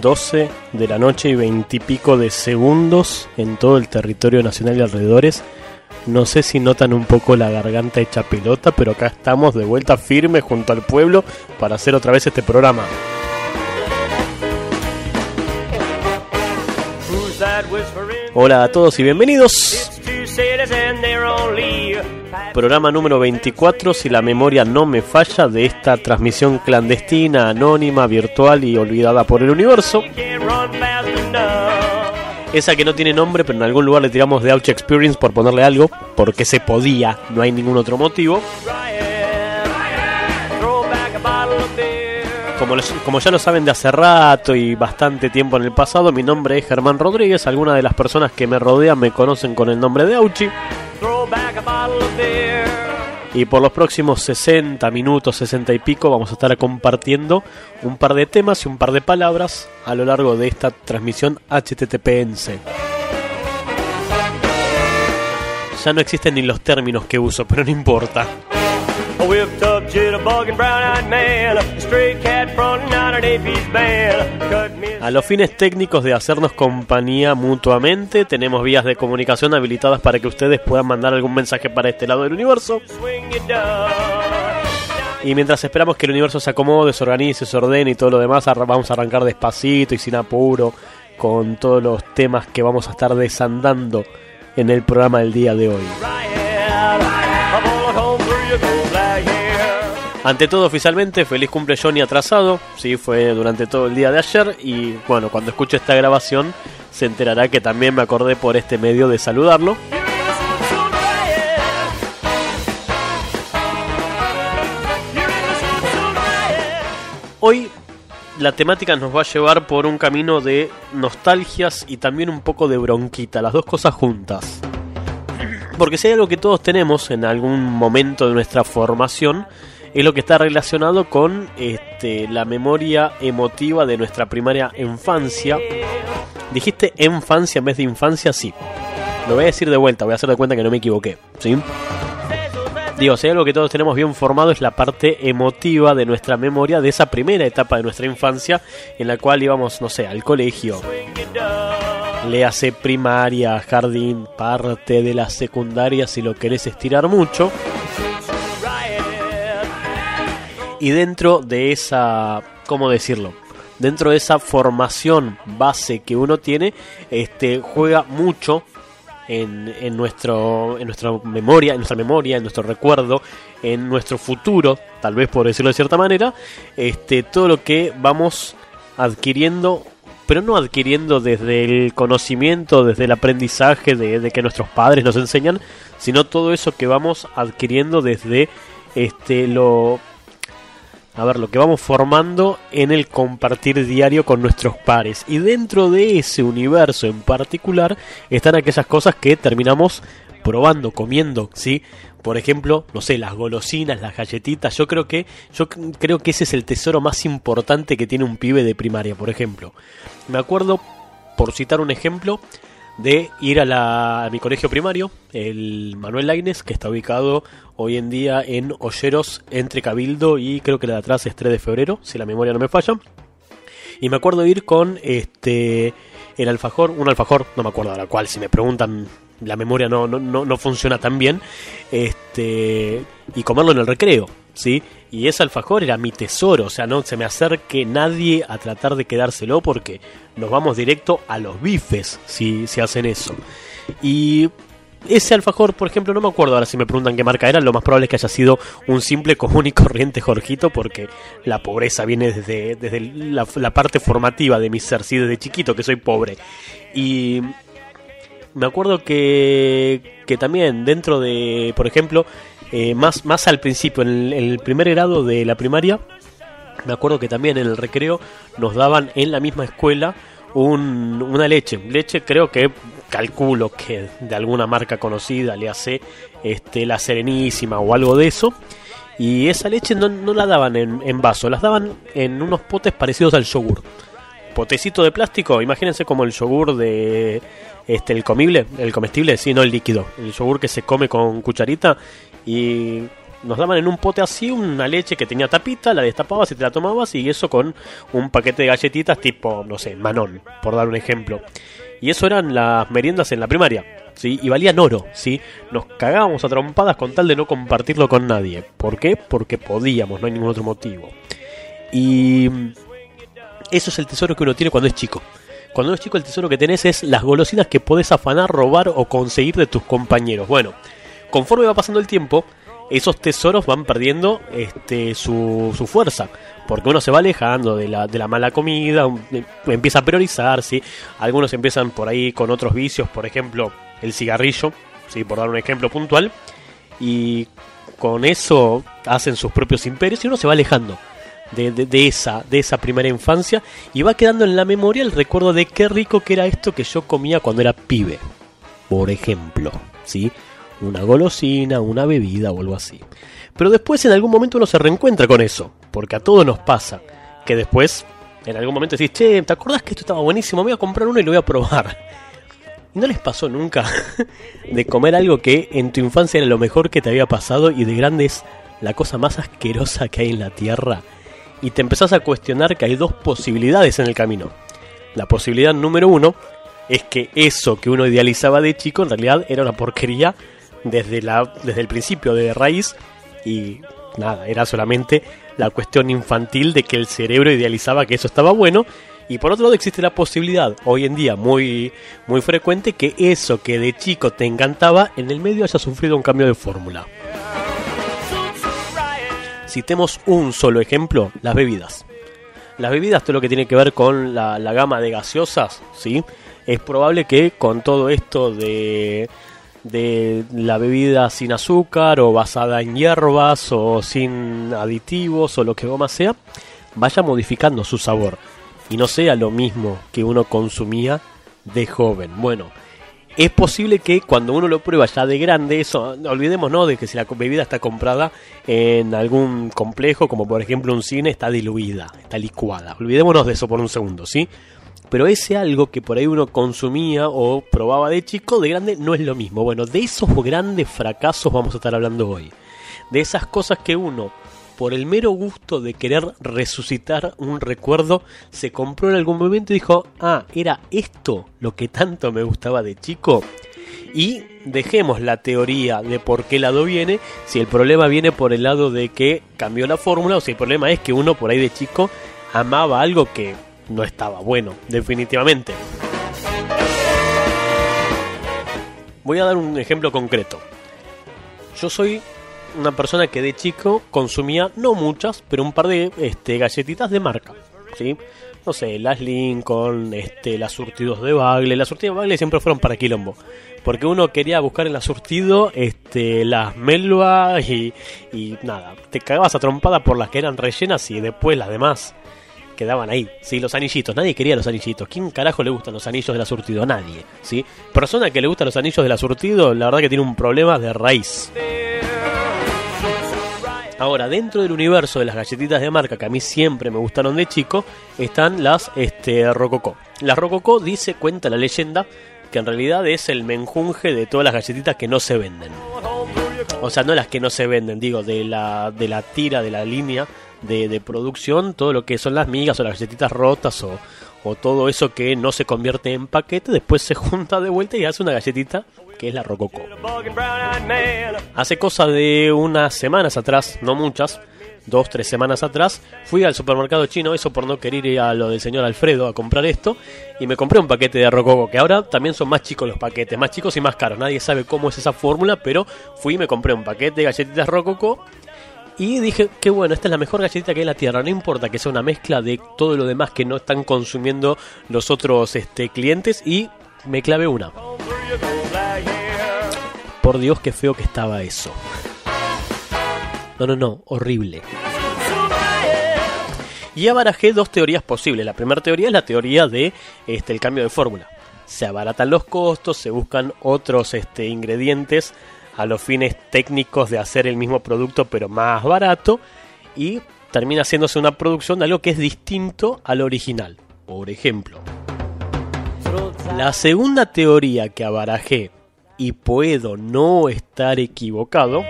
12 de la noche y 20 y pico de segundos en todo el territorio nacional y alrededores. No sé si notan un poco la garganta hecha pelota, pero acá estamos de vuelta firme junto al pueblo para hacer otra vez este programa. Hola a todos y bienvenidos. Programa número 24, si la memoria no me falla, de esta transmisión clandestina, anónima, virtual y olvidada por el universo. Esa que no tiene nombre, pero en algún lugar le tiramos de Ouch Experience por ponerle algo, porque se podía, no hay ningún otro motivo. Como, ya lo saben de hace rato y bastante tiempo en el pasado, mi nombre es Germán Rodríguez. Algunas de las personas que me rodean me conocen con el nombre de Auchi. Y por los próximos 60 minutos, 60 y pico, vamos a estar compartiendo un par de temas y un par de palabras a lo largo de esta transmisión HTTPense. Ya no existen ni los términos que uso, pero no importa. A los fines técnicos de hacernos compañía mutuamente, tenemos vías de comunicación habilitadas para que ustedes puedan mandar algún mensaje para este lado del universo. Y mientras esperamos que el universo se acomode, se organice, se ordene y todo lo demás, vamos a arrancar despacito y sin apuro con todos los temas que vamos a estar desandando en el programa del día de hoy. Ante todo, oficialmente, feliz cumple Johnny atrasado. Sí, fue durante todo el día de ayer. Y bueno, cuando escuche esta grabación, se enterará que también me acordé por este medio de saludarlo. Hoy la temática nos va a llevar por un camino de nostalgias y también un poco de bronquita, las dos cosas juntas. Porque si hay algo que todos tenemos en algún momento de nuestra formación, es lo que está relacionado con este, la memoria emotiva de nuestra primaria infancia. ¿Dijiste infancia en vez de infancia? Sí. Lo voy a decir de vuelta, voy a hacer de cuenta que no me equivoqué. ¿sí? Digo, si hay algo que todos tenemos bien formado es la parte emotiva de nuestra memoria de esa primera etapa de nuestra infancia en la cual íbamos, no sé, al colegio. Le hace primaria, jardín, parte de la secundaria si lo querés estirar mucho. Y dentro de esa, ¿cómo decirlo? Dentro de esa formación base que uno tiene, este, juega mucho en, en, nuestro, en nuestra memoria, en nuestra memoria, en nuestro recuerdo, en nuestro futuro, tal vez por decirlo de cierta manera, este, todo lo que vamos adquiriendo, pero no adquiriendo desde el conocimiento, desde el aprendizaje de, de que nuestros padres nos enseñan, sino todo eso que vamos adquiriendo desde este, lo a ver, lo que vamos formando en el compartir diario con nuestros pares. Y dentro de ese universo en particular están aquellas cosas que terminamos probando, comiendo, ¿sí? Por ejemplo, no sé, las golosinas, las galletitas. Yo creo que yo creo que ese es el tesoro más importante que tiene un pibe de primaria, por ejemplo. Me acuerdo por citar un ejemplo de ir a, la, a mi colegio primario, el Manuel Laines, que está ubicado hoy en día en Olleros, entre Cabildo y creo que la de atrás es 3 de febrero, si la memoria no me falla. Y me acuerdo ir con este el alfajor, un alfajor, no me acuerdo ahora cuál, si me preguntan, la memoria no, no, no, no funciona tan bien, este, y comerlo en el recreo, ¿sí? Y ese alfajor era mi tesoro, o sea, no se me acerque nadie a tratar de quedárselo porque nos vamos directo a los bifes si, si hacen eso. Y ese alfajor, por ejemplo, no me acuerdo ahora si me preguntan qué marca era, lo más probable es que haya sido un simple común y corriente Jorgito, porque la pobreza viene desde, desde la, parte formativa de mi ser, sí, desde chiquito que soy pobre. Y me acuerdo que, que también dentro de, por ejemplo, eh, más, más al principio, en el, primer grado de la primaria, me acuerdo que también en el recreo nos daban en la misma escuela un, una leche. Leche creo que calculo que de alguna marca conocida, le hace este, la Serenísima o algo de eso. Y esa leche no, no la daban en, en, vaso, las daban en unos potes parecidos al yogur. Potecito de plástico, imagínense como el yogur de este el comible, el comestible, sí, no el líquido. El yogur que se come con cucharita y nos daban en un pote así una leche que tenía tapita, la destapabas y te la tomabas y eso con un paquete de galletitas tipo, no sé, Manón, por dar un ejemplo. Y eso eran las meriendas en la primaria, ¿sí? Y valían oro, ¿sí? Nos cagábamos a trompadas con tal de no compartirlo con nadie. ¿Por qué? Porque podíamos, no hay ningún otro motivo. Y eso es el tesoro que uno tiene cuando es chico. Cuando uno es chico el tesoro que tenés es las golosinas que podés afanar, robar o conseguir de tus compañeros. Bueno, conforme va pasando el tiempo, esos tesoros van perdiendo este, su, su fuerza, porque uno se va alejando de la, de la mala comida, empieza a priorizar, ¿sí? algunos empiezan por ahí con otros vicios, por ejemplo el cigarrillo, ¿sí? por dar un ejemplo puntual, y con eso hacen sus propios imperios y uno se va alejando. De, de, esa, de esa primera infancia y va quedando en la memoria el recuerdo de qué rico que era esto que yo comía cuando era pibe, por ejemplo, ¿sí? Una golosina, una bebida o algo así. Pero después en algún momento uno se reencuentra con eso, porque a todos nos pasa, que después en algún momento decís, che, ¿te acordás que esto estaba buenísimo? Voy a comprar uno y lo voy a probar. ¿Y no les pasó nunca de comer algo que en tu infancia era lo mejor que te había pasado y de grande es la cosa más asquerosa que hay en la tierra? Y te empezás a cuestionar que hay dos posibilidades en el camino. La posibilidad número uno es que eso que uno idealizaba de chico en realidad era una porquería desde, la, desde el principio de raíz y nada, era solamente la cuestión infantil de que el cerebro idealizaba que eso estaba bueno y por otro lado existe la posibilidad, hoy en día muy, muy frecuente, que eso que de chico te encantaba, en el medio haya sufrido un cambio de fórmula. Citemos un solo ejemplo, las bebidas. Las bebidas, todo lo que tiene que ver con la, la gama de gaseosas, ¿sí? Es probable que con todo esto de de la bebida sin azúcar o basada en hierbas o sin aditivos o lo que más sea, vaya modificando su sabor y no sea lo mismo que uno consumía de joven. Bueno, es posible que cuando uno lo prueba ya de grande, eso, olvidemos ¿no? de que si la bebida está comprada en algún complejo, como por ejemplo un cine, está diluida, está licuada. Olvidémonos de eso por un segundo, ¿sí? Pero ese algo que por ahí uno consumía o probaba de chico, de grande no es lo mismo. Bueno, de esos grandes fracasos vamos a estar hablando hoy. De esas cosas que uno, por el mero gusto de querer resucitar un recuerdo, se compró en algún momento y dijo, ah, era esto lo que tanto me gustaba de chico. Y dejemos la teoría de por qué lado viene, si el problema viene por el lado de que cambió la fórmula o si el problema es que uno por ahí de chico amaba algo que no estaba bueno, definitivamente. Voy a dar un ejemplo concreto. Yo soy una persona que de chico consumía, no muchas, pero un par de este, galletitas de marca. ¿sí? No sé, las Lincoln, este, las surtidos de Bagle. Las surtidos de Bagle siempre fueron para quilombo. Porque uno quería buscar en la surtido este, las melva y, y nada. Te cagabas a trompada por las que eran rellenas y después las demás quedaban ahí. Sí, los anillitos. Nadie quería los anillitos. ¿Quién carajo le gustan los anillos de la surtido? Nadie. ¿sí? Persona que le gustan los anillos de la surtido, la verdad que tiene un problema de raíz. Ahora, dentro del universo de las galletitas de marca que a mí siempre me gustaron de chico, están las este, Rococó. Las Rococó dice, cuenta la leyenda, que en realidad es el menjunje de todas las galletitas que no se venden. O sea, no las que no se venden, digo, de la, de la tira, de la línea de, producción, todo lo que son las migas o las galletitas rotas o, o todo eso que no se convierte en paquete, después se junta de vuelta y hace una galletita que es la Rococo. Hace cosa de unas semanas atrás, no muchas, dos, tres semanas atrás, fui al supermercado chino, eso por no querer ir a lo del señor Alfredo a comprar esto, y me compré un paquete de Rococo, que ahora también son más chicos los paquetes, más chicos y más caros, nadie sabe cómo es esa fórmula, pero fui y me compré un paquete de galletitas Rococo y dije, qué bueno, esta es la mejor galletita que hay en la tierra. No importa que sea una mezcla de todo lo demás que no están consumiendo los otros este, clientes. Y me clavé una. Por Dios, qué feo que estaba eso. No, no, no, horrible. Y abarajé dos teorías posibles. La primera teoría es la teoría de este, el cambio de fórmula. Se abaratan los costos, se buscan otros este, ingredientes a los fines técnicos de hacer el mismo producto pero más barato y termina haciéndose una producción de algo que es distinto al original. Por ejemplo, la segunda teoría que abarajé y puedo no estar equivocado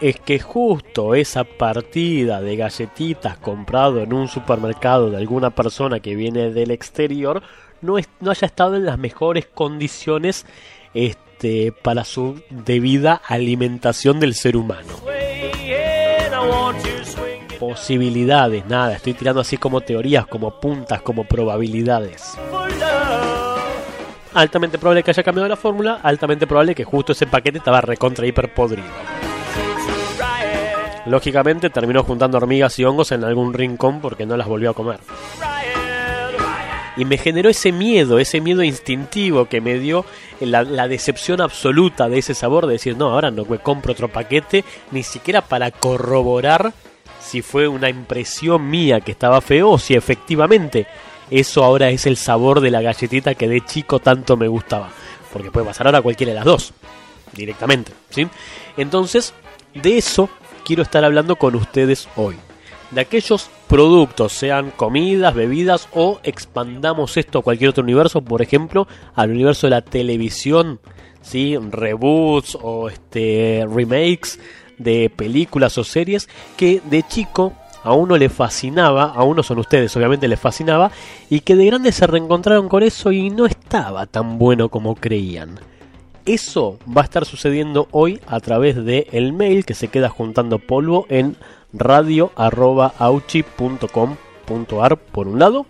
es que justo esa partida de galletitas comprado en un supermercado de alguna persona que viene del exterior no, no haya estado en las mejores condiciones para su debida alimentación del ser humano. Posibilidades, nada, estoy tirando así como teorías, como puntas, como probabilidades altamente probable que haya cambiado la fórmula, altamente probable que justo ese paquete estaba recontra hiper podrido. Lógicamente terminó juntando hormigas y hongos en algún rincón porque no las volvió a comer. Y me generó ese miedo, ese miedo instintivo que me dio la, decepción absoluta de ese sabor de decir, no, ahora no compro otro paquete, ni siquiera para corroborar si fue una impresión mía que estaba feo o si efectivamente eso ahora es el sabor de la galletita que de chico tanto me gustaba. Porque puede pasar ahora cualquiera de las dos, directamente. ¿sí? Entonces, de eso quiero estar hablando con ustedes hoy. De aquellos productos, sean comidas, bebidas o expandamos esto a cualquier otro universo, por ejemplo, al universo de la televisión, ¿sí? reboots o este, remakes de películas o series que de chico a uno le fascinaba, a uno son ustedes, obviamente les fascinaba, y que de grande se reencontraron con eso y no estaba tan bueno como creían. Eso va a estar sucediendo hoy a través de el mail que se queda juntando polvo en radio.auchi.com.ar por un lado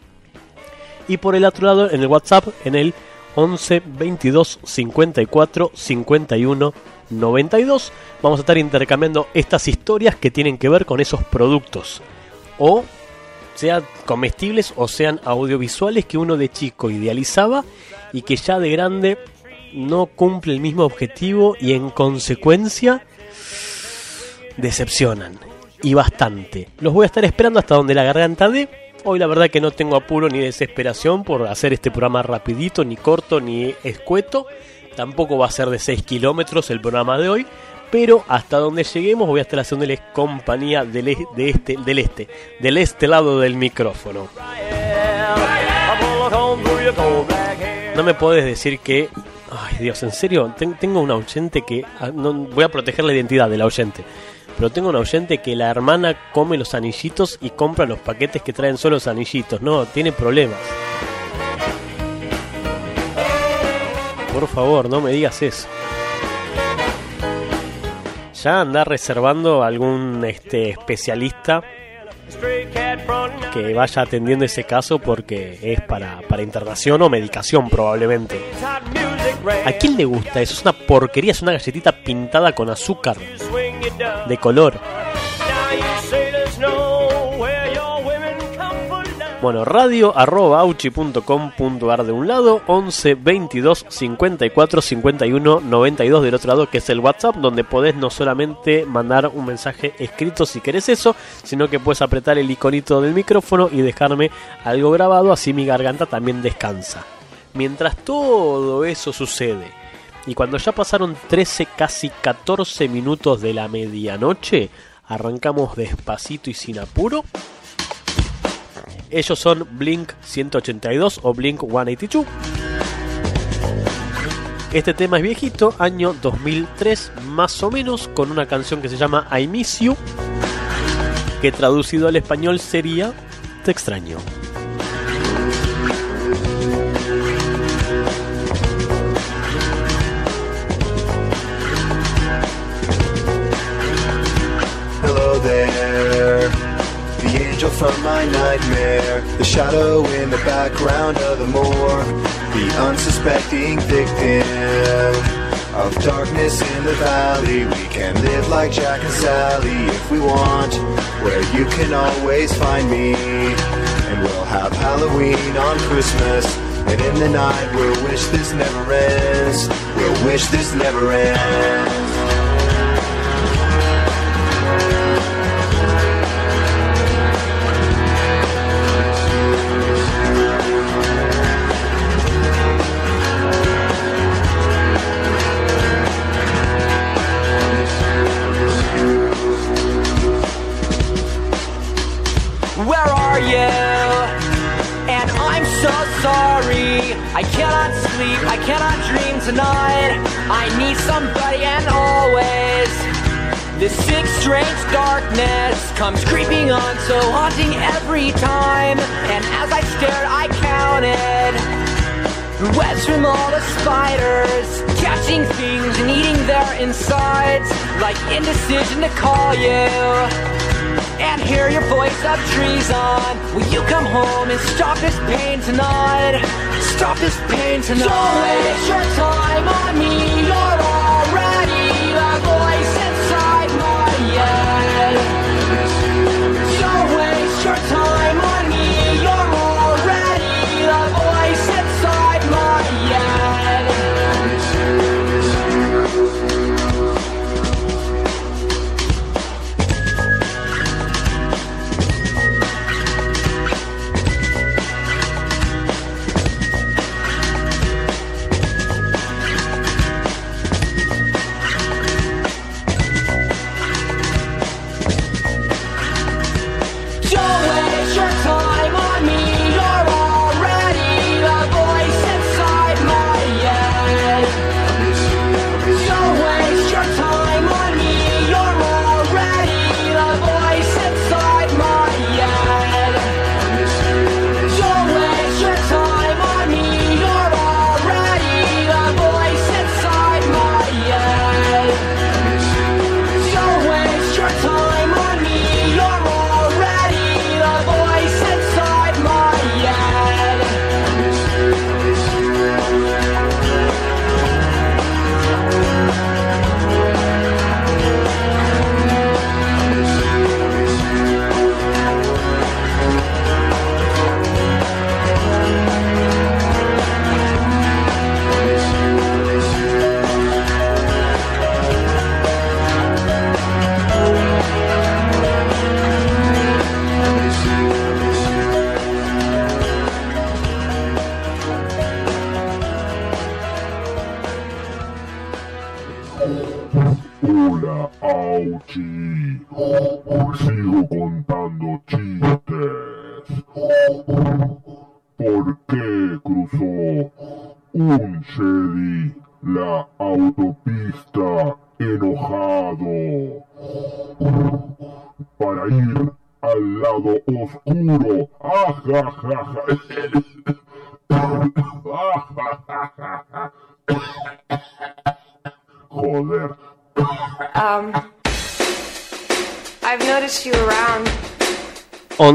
y por el otro lado en el WhatsApp en el 11 22 54 51 92 vamos a estar intercambiando estas historias que tienen que ver con esos productos. O sean comestibles o sean audiovisuales que uno de chico idealizaba y que ya de grande no cumple el mismo objetivo y en consecuencia decepcionan. Y bastante. Los voy a estar esperando hasta donde la garganta dé. Hoy la verdad que no tengo apuro ni desesperación por hacer este programa rapidito, ni corto, ni escueto. Tampoco va a ser de 6 kilómetros el programa de hoy, pero hasta donde lleguemos voy a estar haciéndoles compañía del, de este, del este, del este lado del micrófono. No me puedes decir que... Ay Dios, en serio, tengo un oyente que... Ah, no, voy a proteger la identidad del oyente. Pero tengo un oyente que la hermana come los anillitos y compra los paquetes que traen solo los anillitos. No, tiene problemas. Por favor, no me digas eso. Ya anda reservando algún este, especialista que vaya atendiendo ese caso porque es para, para internación o medicación probablemente. ¿A quién le gusta eso? Es una porquería, es una galletita pintada con azúcar de color. Bueno, radio arroba de un lado, 11 22 54 51 92 del otro lado, que es el WhatsApp, donde podés no solamente mandar un mensaje escrito si querés eso, sino que puedes apretar el iconito del micrófono y dejarme algo grabado, así mi garganta también descansa. Mientras todo eso sucede, y cuando ya pasaron 13, casi 14 minutos de la medianoche, arrancamos despacito y sin apuro ellos son Blink 182 o Blink 182. Este tema es viejito, año 2003 más o menos, con una canción que se llama I Miss You, que traducido al español sería Te extraño. Angel from my nightmare. The shadow in the background of the moor, The unsuspecting victim Of darkness in the valley. We can live like Jack and Sally if we want Where you can always find me. And we'll have Halloween on Christmas. And in the night we'll wish this never ends. We'll wish this never ends I cannot dream tonight. I need somebody and always. This sick, strange darkness comes creeping on, so haunting every time. And as I stared, I counted the webs from all the spiders, catching things and eating their insides, like indecision to call you. And hear your voice of treason. Will you come home and stop this pain tonight? Stop this pain tonight. Don't waste your time on me. You're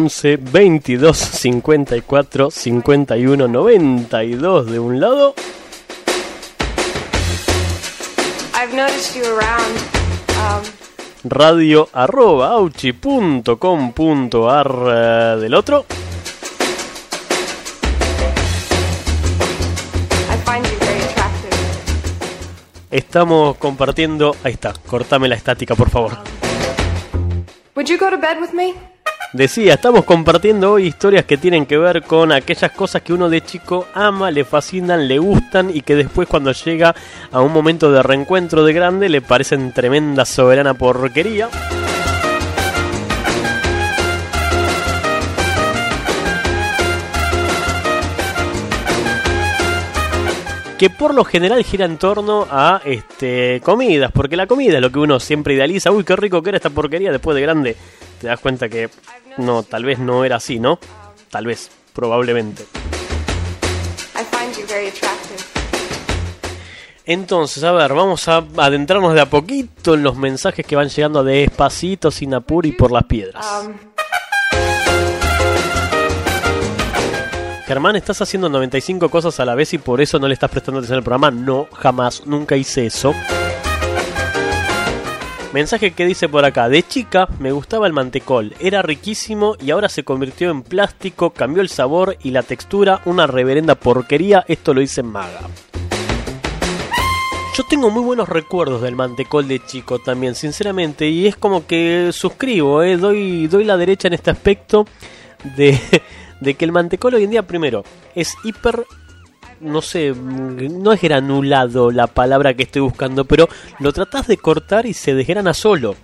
11, 22, 54, 51, 92 de un lado. I've noticed you around. Um, Radio arroba auchi.com.ar eh, del otro. I find you very attractive. Estamos compartiendo. Ahí está, cortame la estática, por favor. Would you go to bed with me? Decía, estamos compartiendo hoy historias que tienen que ver con aquellas cosas que uno de chico ama, le fascinan, le gustan y que después cuando llega a un momento de reencuentro de grande le parecen tremenda soberana porquería. que por lo general gira en torno a este comidas, porque la comida es lo que uno siempre idealiza. Uy, qué rico que era esta porquería después de grande. Te das cuenta que no, tal vez no era así, ¿no? Tal vez, probablemente. Entonces, a ver, vamos a adentrarnos de a poquito en los mensajes que van llegando despacito, sin apuro y por las piedras. Um, Germán, ¿estás haciendo 95 cosas a la vez y por eso no le estás prestando atención al programa? No, jamás, nunca hice eso. Mensaje que dice por acá, de chica me gustaba el mantecol, era riquísimo y ahora se convirtió en plástico, cambió el sabor y la textura, una reverenda porquería, esto lo dice Maga. Yo tengo muy buenos recuerdos del mantecol de chico también, sinceramente, y es como que suscribo, eh, doy, doy la derecha en este aspecto de, de que el mantecol hoy en día, primero, es hiper no sé, no es granulado la palabra que estoy buscando, pero lo tratás de cortar y se desgrana solo.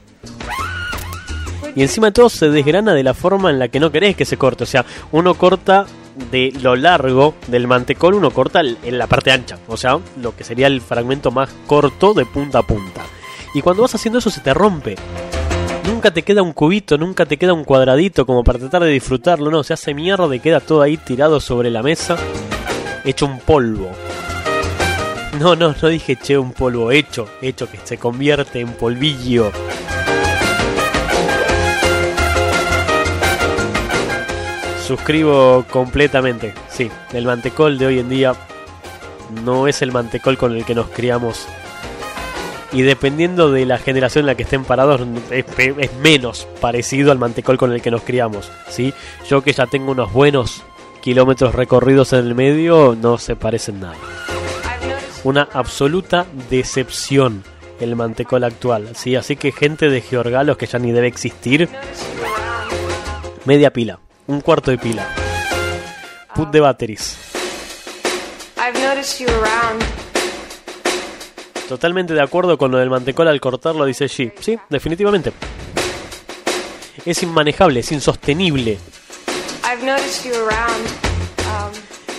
Y encima de todo se desgrana de la forma en la que no querés que se corte. O sea, uno corta de lo largo del mantecol, uno corta en la parte ancha. O sea, lo que sería el fragmento más corto de punta a punta. Y cuando vas haciendo eso se te rompe. Nunca te queda un cubito, nunca te queda un cuadradito como para tratar de disfrutarlo, no, se hace mierda y queda todo ahí tirado sobre la mesa, hecho un polvo. No, no, no dije che un polvo, hecho, hecho que se convierte en polvillo. Suscribo completamente, sí, el mantecol de hoy en día no es el mantecol con el que nos criamos. Y dependiendo de la generación en la que estén parados, es, es menos parecido al mantecol con el que nos criamos. ¿sí? Yo que ya tengo unos buenos kilómetros recorridos en el medio, no se parecen nada. Una absoluta decepción el mantecol actual. ¿sí? Así que gente de Georgalos que ya ni debe existir, media pila, un cuarto de pila. Put de batteries. Totalmente de acuerdo con lo del mantecol al cortarlo, dice G. Sí, definitivamente. Es inmanejable, es insostenible.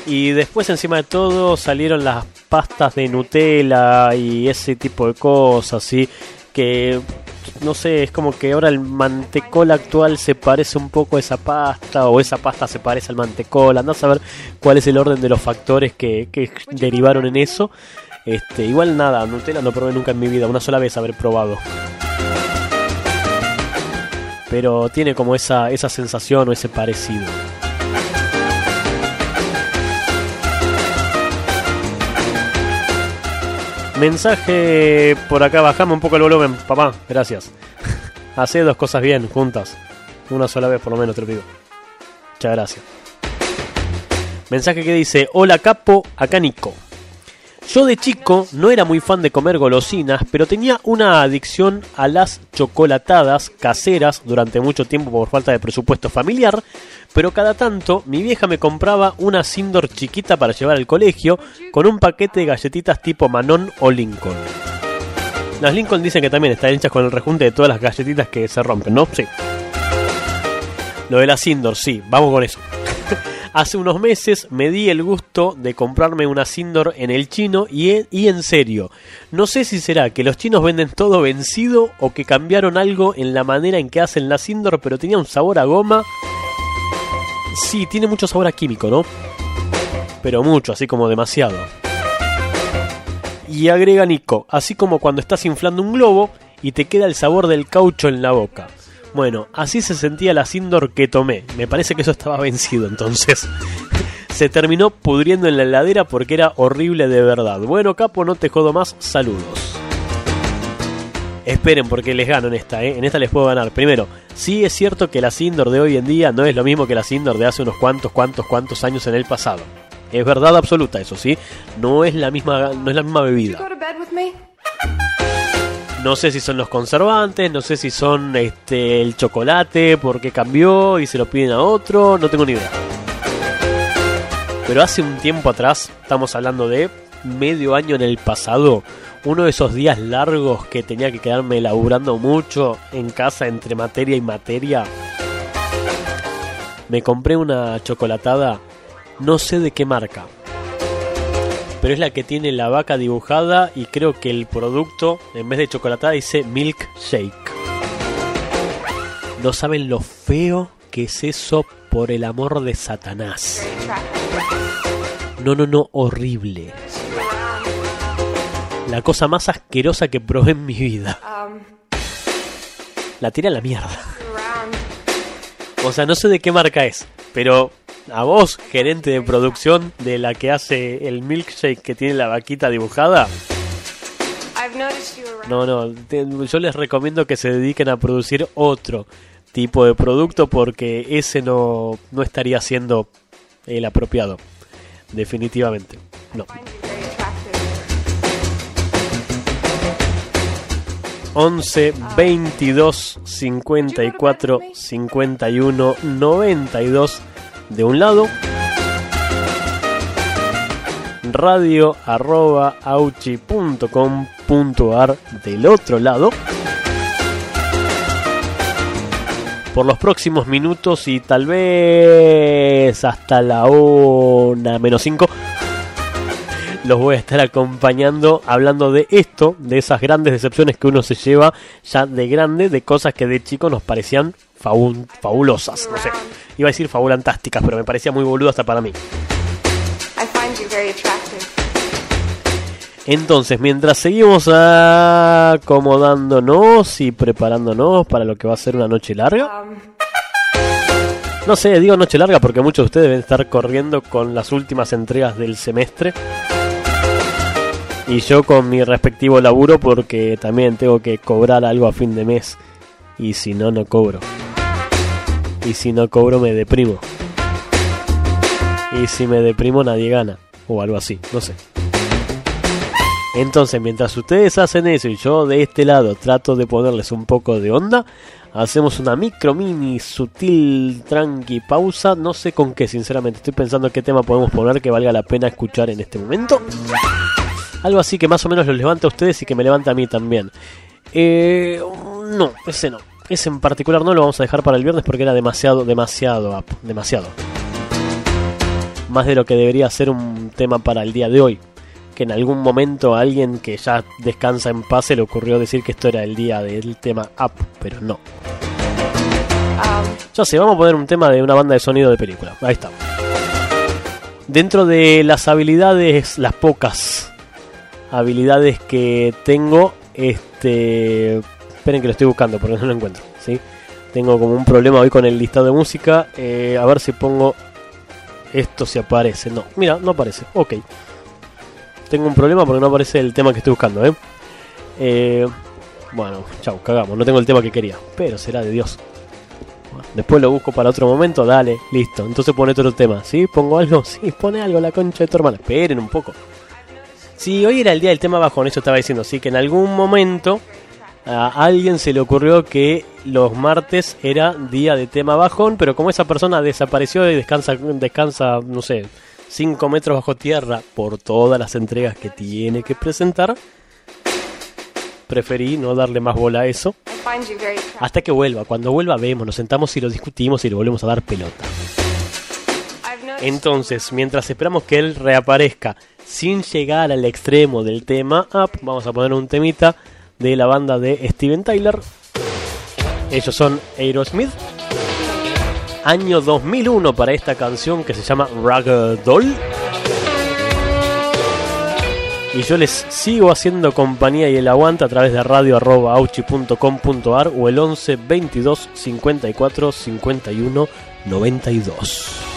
Y después, encima de todo, salieron las pastas de Nutella y ese tipo de cosas, ¿sí? Que, no sé, es como que ahora el mantecol actual se parece un poco a esa pasta, o esa pasta se parece al mantecol. Andás a ver cuál es el orden de los factores que, que derivaron en eso. Este, igual nada, Nutella no probé nunca en mi vida, una sola vez haber probado. Pero tiene como esa, esa sensación o ese parecido. Mensaje por acá, bajame un poco el volumen, papá, gracias. Hacé dos cosas bien, juntas. Una sola vez por lo menos te lo pido. Muchas gracias. Mensaje que dice, hola capo, acá Nico. Yo de chico no era muy fan de comer golosinas, pero tenía una adicción a las chocolatadas caseras durante mucho tiempo por falta de presupuesto familiar, pero cada tanto mi vieja me compraba una Sindor chiquita para llevar al colegio con un paquete de galletitas tipo Manon o Lincoln. Las Lincoln dicen que también están hechas con el rejunte de todas las galletitas que se rompen, ¿no? Sí. Lo de la Sindor, sí, vamos con eso. Hace unos meses me di el gusto de comprarme una Sindor en el chino y en, y en serio. No sé si será que los chinos venden todo vencido o que cambiaron algo en la manera en que hacen la Sindor, pero tenía un sabor a goma. Sí, tiene mucho sabor a químico, ¿no? Pero mucho, así como demasiado. Y agrega Nico, así como cuando estás inflando un globo y te queda el sabor del caucho en la boca. Bueno, así se sentía la Sindor que tomé. Me parece que eso estaba vencido entonces. se terminó pudriendo en la heladera porque era horrible de verdad. Bueno, capo, no te jodo más. Saludos. Esperen porque les gano en esta, ¿eh? En esta les puedo ganar. Primero, sí es cierto que la Sindor de hoy en día no es lo mismo que la Sindor de hace unos cuantos, cuantos, cuantos años en el pasado. Es verdad absoluta eso, ¿sí? No es la misma, no es la misma bebida. No sé si son los conservantes, no sé si son este el chocolate porque cambió y se lo piden a otro, no tengo ni idea. Pero hace un tiempo atrás, estamos hablando de medio año en el pasado, uno de esos días largos que tenía que quedarme laburando mucho en casa entre materia y materia, me compré una chocolatada, no sé de qué marca, pero es la que tiene la vaca dibujada y creo que el producto, en vez de chocolatada, dice milk shake. No saben lo feo que es eso por el amor de Satanás. No, no, no, horrible. La cosa más asquerosa que probé en mi vida. La tiré a la mierda. O sea, no sé de qué marca es, pero a vos, gerente de producción de la que hace el milkshake que tiene la vaquita dibujada, no, no, te- yo les recomiendo que se dediquen a producir otro tipo de producto porque ese no, no estaría siendo el apropiado. Definitivamente. No. Find you very attractive. 11 22 54 51 92 de un lado. Radio arroba auchi.com.ar del otro lado. Por los próximos minutos y tal vez hasta la una menos 5 los voy a estar acompañando hablando de esto, de esas grandes decepciones que uno se lleva ya de grande, de cosas que de chico nos parecían fabu- fabulosas, no sé. Iba a decir fabulantásticas, pero me parecía muy boludo hasta para mí. I find you very attractive. Entonces, mientras seguimos acomodándonos y preparándonos para lo que va a ser una noche larga, Um, no sé, digo noche larga porque muchos de ustedes deben estar corriendo con las últimas entregas del semestre. Y yo con mi respectivo laburo porque también tengo que cobrar algo a fin de mes. Y si no, no cobro. Y si no cobro, me deprimo. Y si me deprimo, nadie gana. O algo así, no sé. Entonces, mientras ustedes hacen eso y yo de este lado trato de ponerles un poco de onda, hacemos una micro, mini, sutil, tranqui pausa. No sé con qué, sinceramente. Estoy pensando qué tema podemos poner que valga la pena escuchar en este momento. Algo así que más o menos los levanta a ustedes y que me levanta a mí también. Eh, no, ese no. Ese en particular no lo vamos a dejar para el viernes porque era demasiado, demasiado up, demasiado. Más de lo que debería ser un tema para el día de hoy. Que en algún momento a alguien que ya descansa en paz se le ocurrió decir que esto era el día del tema up, pero no. Ya sé, vamos a poner un tema de una banda de sonido de película. Ahí está. Dentro de las habilidades, las pocas habilidades que tengo, este... Esperen que lo estoy buscando porque no lo encuentro, ¿sí? Tengo como un problema hoy con el listado de música. eh, a ver si pongo esto si aparece. No, mira, no aparece. Ok. Tengo un problema porque no aparece el tema que estoy buscando, ¿eh? Eh, bueno, chau, cagamos. No tengo el tema que quería. Pero será de Dios. Después lo busco para otro momento, dale, listo. Entonces pone otro tema, ¿sí? ¿Pongo algo? Sí, pone algo, la concha de tu hermana. Esperen un poco. Sí, hoy era el día del tema bajón, eso estaba diciendo, sí, que en algún momento a alguien se le ocurrió que los martes era día de tema bajón, pero como esa persona desapareció y descansa, descansa no sé, 5 metros bajo tierra por todas las entregas que tiene que presentar, preferí no darle más bola a eso. Hasta que vuelva. Cuando vuelva vemos, nos sentamos y lo discutimos y le volvemos a dar pelota. Entonces, mientras esperamos que él reaparezca sin llegar al extremo del tema up, vamos a poner un temita de la banda de Steven Tyler. Ellos son Aerosmith. Año 2001 para esta canción que se llama Ragdoll. Y yo les sigo haciendo compañía y el aguante a través de radio.auchi.com.ar o el 11 22 54 51 92.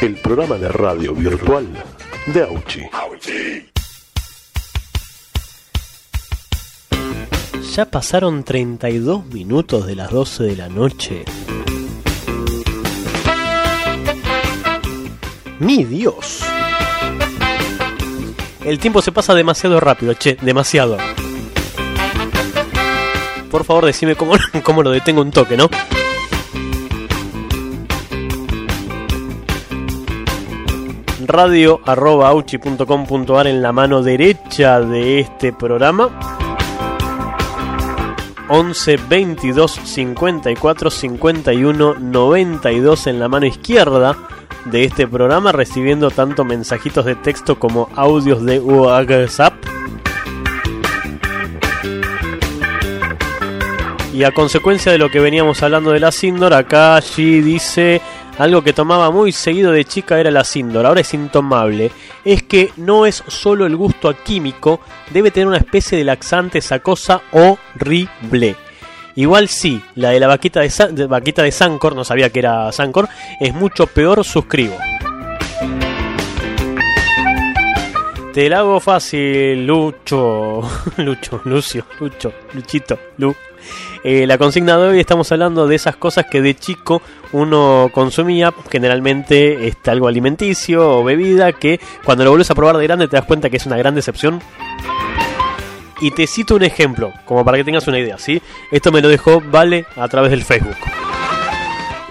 El programa de radio virtual de Auchi. Ya pasaron 32 minutos de las 12 de la noche. Mi Dios. El tiempo se pasa demasiado rápido, che, demasiado. Por favor, decime cómo, cómo lo detengo un toque, ¿no? Radio arroba auchi.com.ar en la mano derecha de este programa. 11 22 54 51 92 en la mano izquierda de este programa recibiendo tanto mensajitos de texto como audios de WhatsApp. Y a consecuencia de lo que veníamos hablando de la Sindor acá allí dice algo que tomaba muy seguido de chica era la Sindor, ahora es intomable. Es que no es solo el gusto químico, debe tener una especie de laxante esa cosa horrible. Igual sí, la de la vaquita de, Sa- de vaquita de Sancor, no sabía que era Sancor, es mucho peor, suscribo. Te la hago fácil, Lucho. Lucho, Lucio, Lucho, Luchito, Lu. Eh, la consigna de hoy estamos hablando de esas cosas que de chico uno consumía, generalmente este, algo alimenticio o bebida, que cuando lo vuelves a probar de grande te das cuenta que es una gran decepción. Y te cito un ejemplo, como para que tengas una idea, ¿sí? Esto me lo dejó Vale a través del Facebook.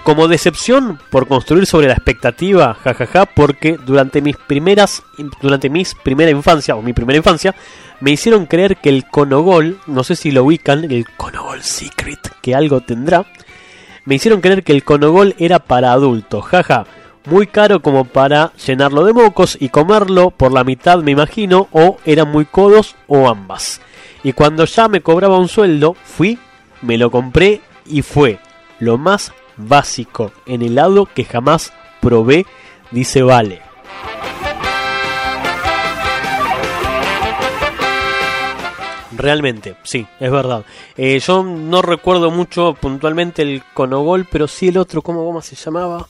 Como decepción por construir sobre la expectativa, jajaja, porque durante mis primeras, durante mis primera infancia o mi primera infancia, me hicieron creer que el Conogol, no sé si lo ubican, el Conogol Secret, que algo tendrá, me hicieron creer que el Conogol era para adultos, jaja, muy caro como para llenarlo de mocos y comerlo por la mitad me imagino, o eran muy codos o ambas. Y cuando ya me cobraba un sueldo, fui, me lo compré y fue lo más básico en helado que jamás probé, dice Vale. Realmente, sí, es verdad. Eh, yo no recuerdo mucho puntualmente el Conogol, pero sí el otro, ¿cómo, cómo se llamaba?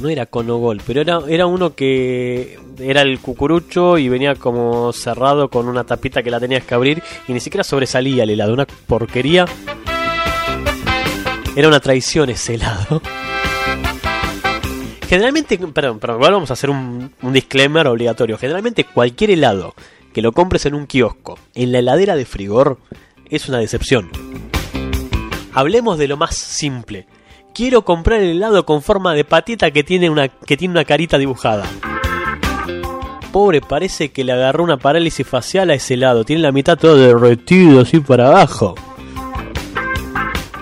No era Conogol, pero era, era uno que era el cucurucho y venía como cerrado con una tapita que la tenías que abrir y ni siquiera sobresalía el helado, una porquería. Era una traición ese helado. Generalmente, perdón, perdón, vamos a hacer un, un disclaimer obligatorio. Generalmente cualquier helado que lo compres en un kiosco, en la heladera de frigor, es una decepción. Hablemos de lo más simple. Quiero comprar el helado con forma de patita que tiene una, que tiene una carita dibujada. Pobre, parece que le agarró una parálisis facial a ese helado. Tiene la mitad todo derretido así para abajo.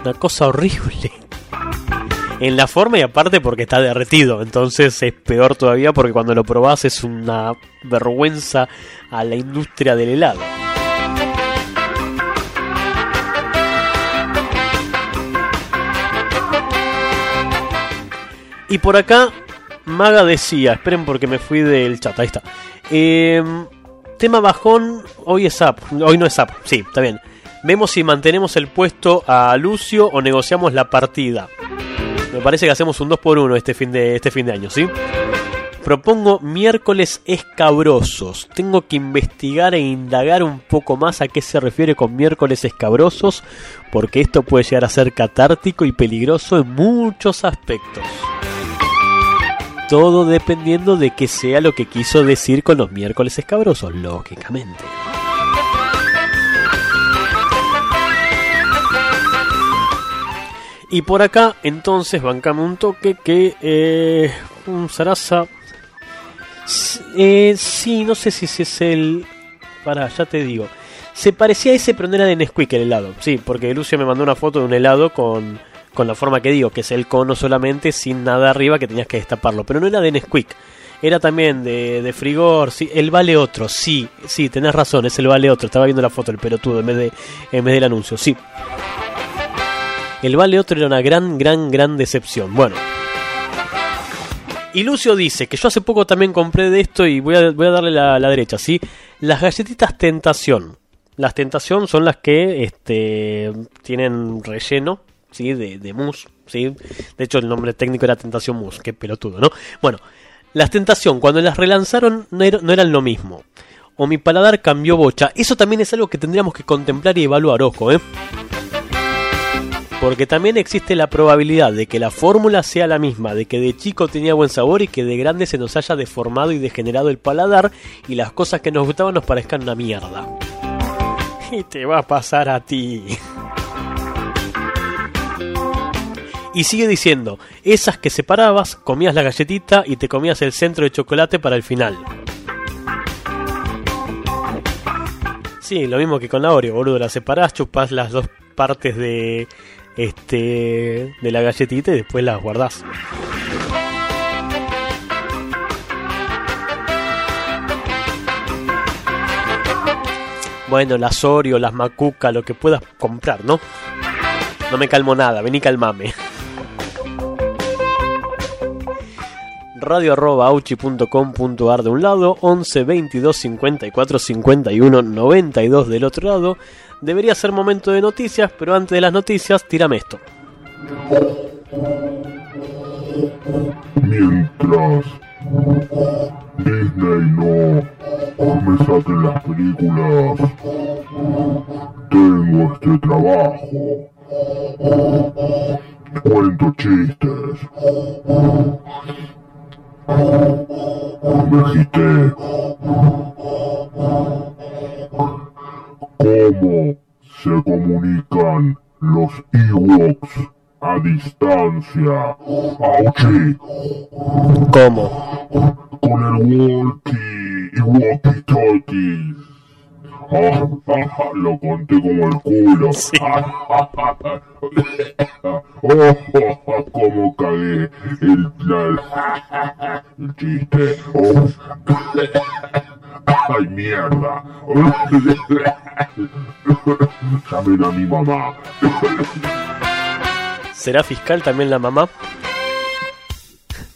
Una cosa horrible. En la forma y aparte porque está derretido. Entonces es peor todavía porque cuando lo probás es una vergüenza a la industria del helado. Y por acá, Maga decía, esperen porque me fui del chat, ahí está. Eh, tema bajón, hoy es up, hoy no es up, sí, está bien. Vemos si mantenemos el puesto a Lucio o negociamos la partida. Me parece que hacemos un 2 por 1 este fin de, este fin de año, ¿sí? Propongo miércoles escabrosos. Tengo que investigar e indagar un poco más a qué se refiere con miércoles escabrosos, porque esto puede llegar a ser catártico y peligroso en muchos aspectos. Todo dependiendo de qué sea lo que quiso decir con los miércoles escabrosos, lógicamente. Y por acá, entonces, bancame un toque que... Eh, un Sarasa... Eh, sí, no sé si ese es el... Para, ya te digo. Se parecía a ese, pero no era de Nesquik el helado. Sí, porque Lucio me mandó una foto de un helado con, con la forma que digo, que es el cono solamente, sin nada arriba que tenías que destaparlo. Pero no era de Nesquik, era también de, de Frigor, sí, el vale otro, sí, sí, tenés razón, es el vale otro, estaba viendo la foto, el pelotudo, en vez, de, en vez del anuncio, sí. El vale otro era una gran, gran, gran decepción. Bueno. Y Lucio dice que yo hace poco también compré de esto y voy a, voy a darle la, la derecha, ¿sí? Las galletitas Tentación. Las Tentación son las que este, tienen relleno, ¿sí? De, de mousse, ¿sí? De hecho, el nombre técnico era Tentación Mousse, qué pelotudo, ¿no? Bueno, las Tentación, cuando las relanzaron, no, no eran lo mismo. O mi paladar cambió bocha. Eso también es algo que tendríamos que contemplar y evaluar, ojo, ¿eh? Porque también existe la probabilidad de que la fórmula sea la misma, de que de chico tenía buen sabor y que de grande se nos haya deformado y degenerado el paladar y las cosas que nos gustaban nos parezcan una mierda. Y te va a pasar a ti. Y sigue diciendo, esas que separabas, comías la galletita y te comías el centro de chocolate para el final. Sí, lo mismo que con la Oreo, boludo, la separás, chupás las dos partes de este de la galletita y después las guardás. Bueno, las Oreo, las Macuca, lo que puedas comprar, ¿no? No me calmo nada, vení calmame. radio arroba de un lado, 11 22 54 51 92 del otro lado. Debería ser momento de noticias, pero antes de las noticias, tírame esto. Mientras Disney no me saque las películas, tengo este trabajo. Cuento chistes. Me agité. ¿Cómo se comunican los Ewoks a distancia? ¡Auchi! ¿Cómo? con el walkie y walkie talkie. Ah, ah, lo conté como el culo. oh, como cagué el, la- el chiste. Oh. Ay, mierda. Mi mamá. ¿Será fiscal también la mamá?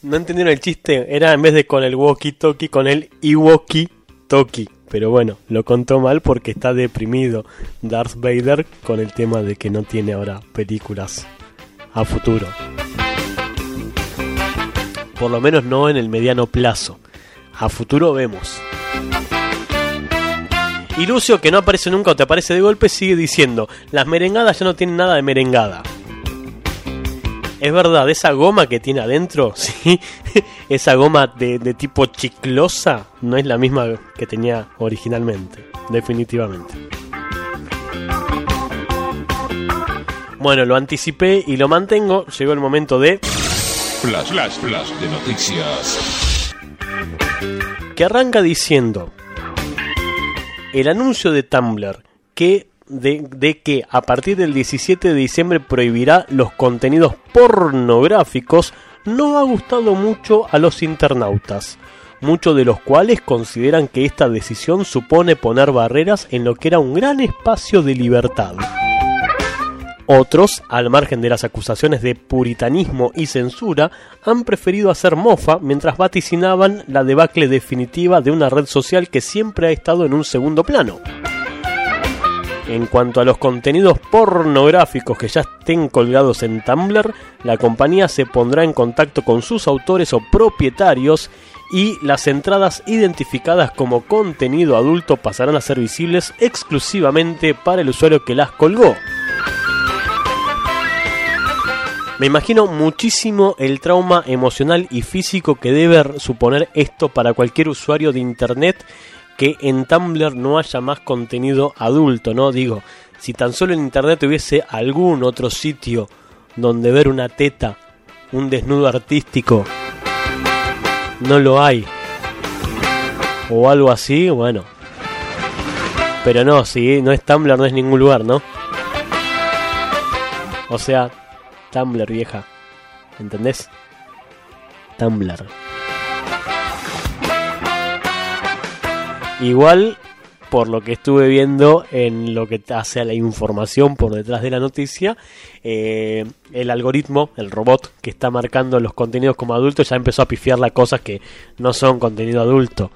No entendieron el chiste, era en vez de con el walkie-talkie, con el iwoki-toki. Pero bueno, lo contó mal porque está deprimido Darth Vader con el tema de que no tiene ahora películas a futuro. Por lo menos no en el mediano plazo. A futuro vemos. Y Lucio, que no aparece nunca o te aparece de golpe, sigue diciendo, las merengadas ya no tienen nada de merengada. Es verdad, esa goma que tiene adentro, sí, esa goma de, de tipo chiclosa no es la misma que tenía originalmente, definitivamente. Bueno, lo anticipé y lo mantengo, llegó el momento de Flash, flash, flash de noticias. que arranca diciendo el anuncio de Tumblr que de, de que a partir del 17 de diciembre prohibirá los contenidos pornográficos no ha gustado mucho a los internautas, muchos de los cuales consideran que esta decisión supone poner barreras en lo que era un gran espacio de libertad. Otros, al margen de las acusaciones de puritanismo y censura, han preferido hacer mofa mientras vaticinaban la debacle definitiva de una red social que siempre ha estado en un segundo plano. En cuanto a los contenidos pornográficos que ya estén colgados en Tumblr, la compañía se pondrá en contacto con sus autores o propietarios y las entradas identificadas como contenido adulto pasarán a ser visibles exclusivamente para el usuario que las colgó. Me imagino muchísimo el trauma emocional y físico que debe suponer esto para cualquier usuario de internet que en Tumblr no haya más contenido adulto, ¿no? Digo, si tan solo en internet hubiese algún otro sitio donde ver una teta, un desnudo artístico, no lo hay. O algo así, bueno. Pero no, si no es Tumblr, no es ningún lugar, ¿no? O sea, Tumblr vieja. ¿Entendés? Tumblr. Igual, por lo que estuve viendo en lo que hace a la información por detrás de la noticia, eh, el algoritmo, el robot que está marcando los contenidos como adultos ya empezó a pifiar las cosas que no son contenido adulto.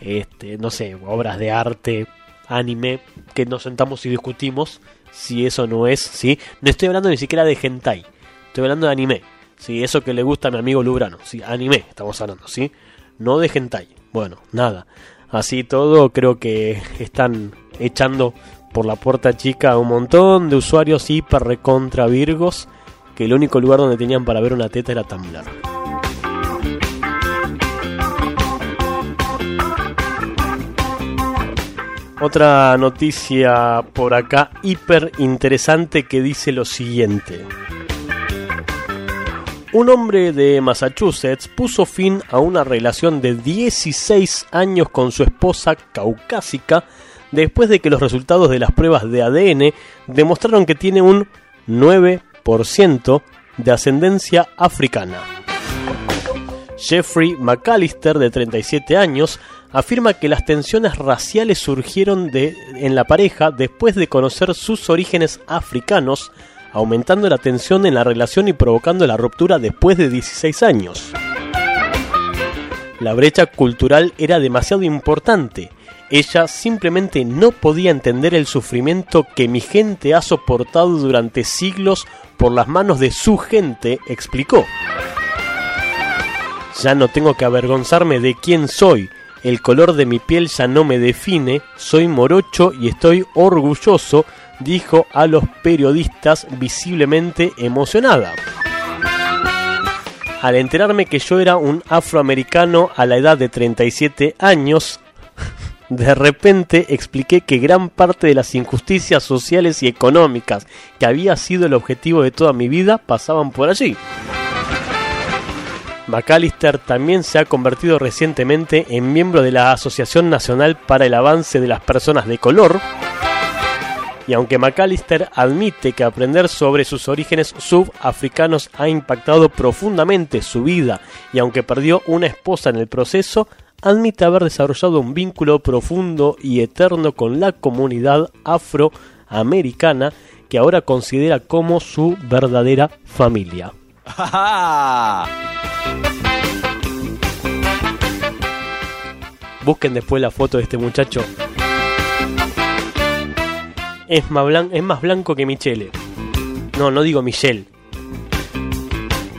Este, no sé, obras de arte, anime, que nos sentamos y discutimos si eso no es, ¿sí? No estoy hablando ni siquiera de hentai, estoy hablando de anime. Sí, eso que le gusta a mi amigo Lubrano, sí, anime estamos hablando, ¿sí? No de hentai. Bueno, nada. Así todo, creo que están echando por la puerta chica a un montón de usuarios hiper recontra virgos que el único lugar donde tenían para ver una teta era Tumblr. Otra noticia por acá hiper interesante que dice lo siguiente. Un hombre de Massachusetts puso fin a una relación de 16 años con su esposa caucásica después de que los resultados de las pruebas de ADN demostraron que tiene un 9% de ascendencia africana. Jeffrey McAllister, de 37 años, afirma que las tensiones raciales surgieron de, en la pareja después de conocer sus orígenes africanos, aumentando la tensión en la relación y provocando la ruptura después de 16 años. La brecha cultural era demasiado importante. Ella simplemente no podía entender el sufrimiento que mi gente ha soportado durante siglos por las manos de su gente, explicó. Ya no tengo que avergonzarme de quién soy. El color de mi piel ya no me define. Soy morocho y estoy orgulloso, dijo a los periodistas visiblemente emocionada. Al enterarme que yo era un afroamericano a la edad de 37 años, de repente expliqué que gran parte de las injusticias sociales y económicas que había sido el objetivo de toda mi vida pasaban por allí. McAllister también se ha convertido recientemente en miembro de la Asociación Nacional para el Avance de las Personas de Color. Y aunque McAllister admite que aprender sobre sus orígenes subafricanos ha impactado profundamente su vida y aunque perdió una esposa en el proceso, admite haber desarrollado un vínculo profundo y eterno con la comunidad afroamericana que ahora considera como su verdadera familia. Busquen después la foto de este muchacho. Es más, blanco que Michele. No, no digo Michelle.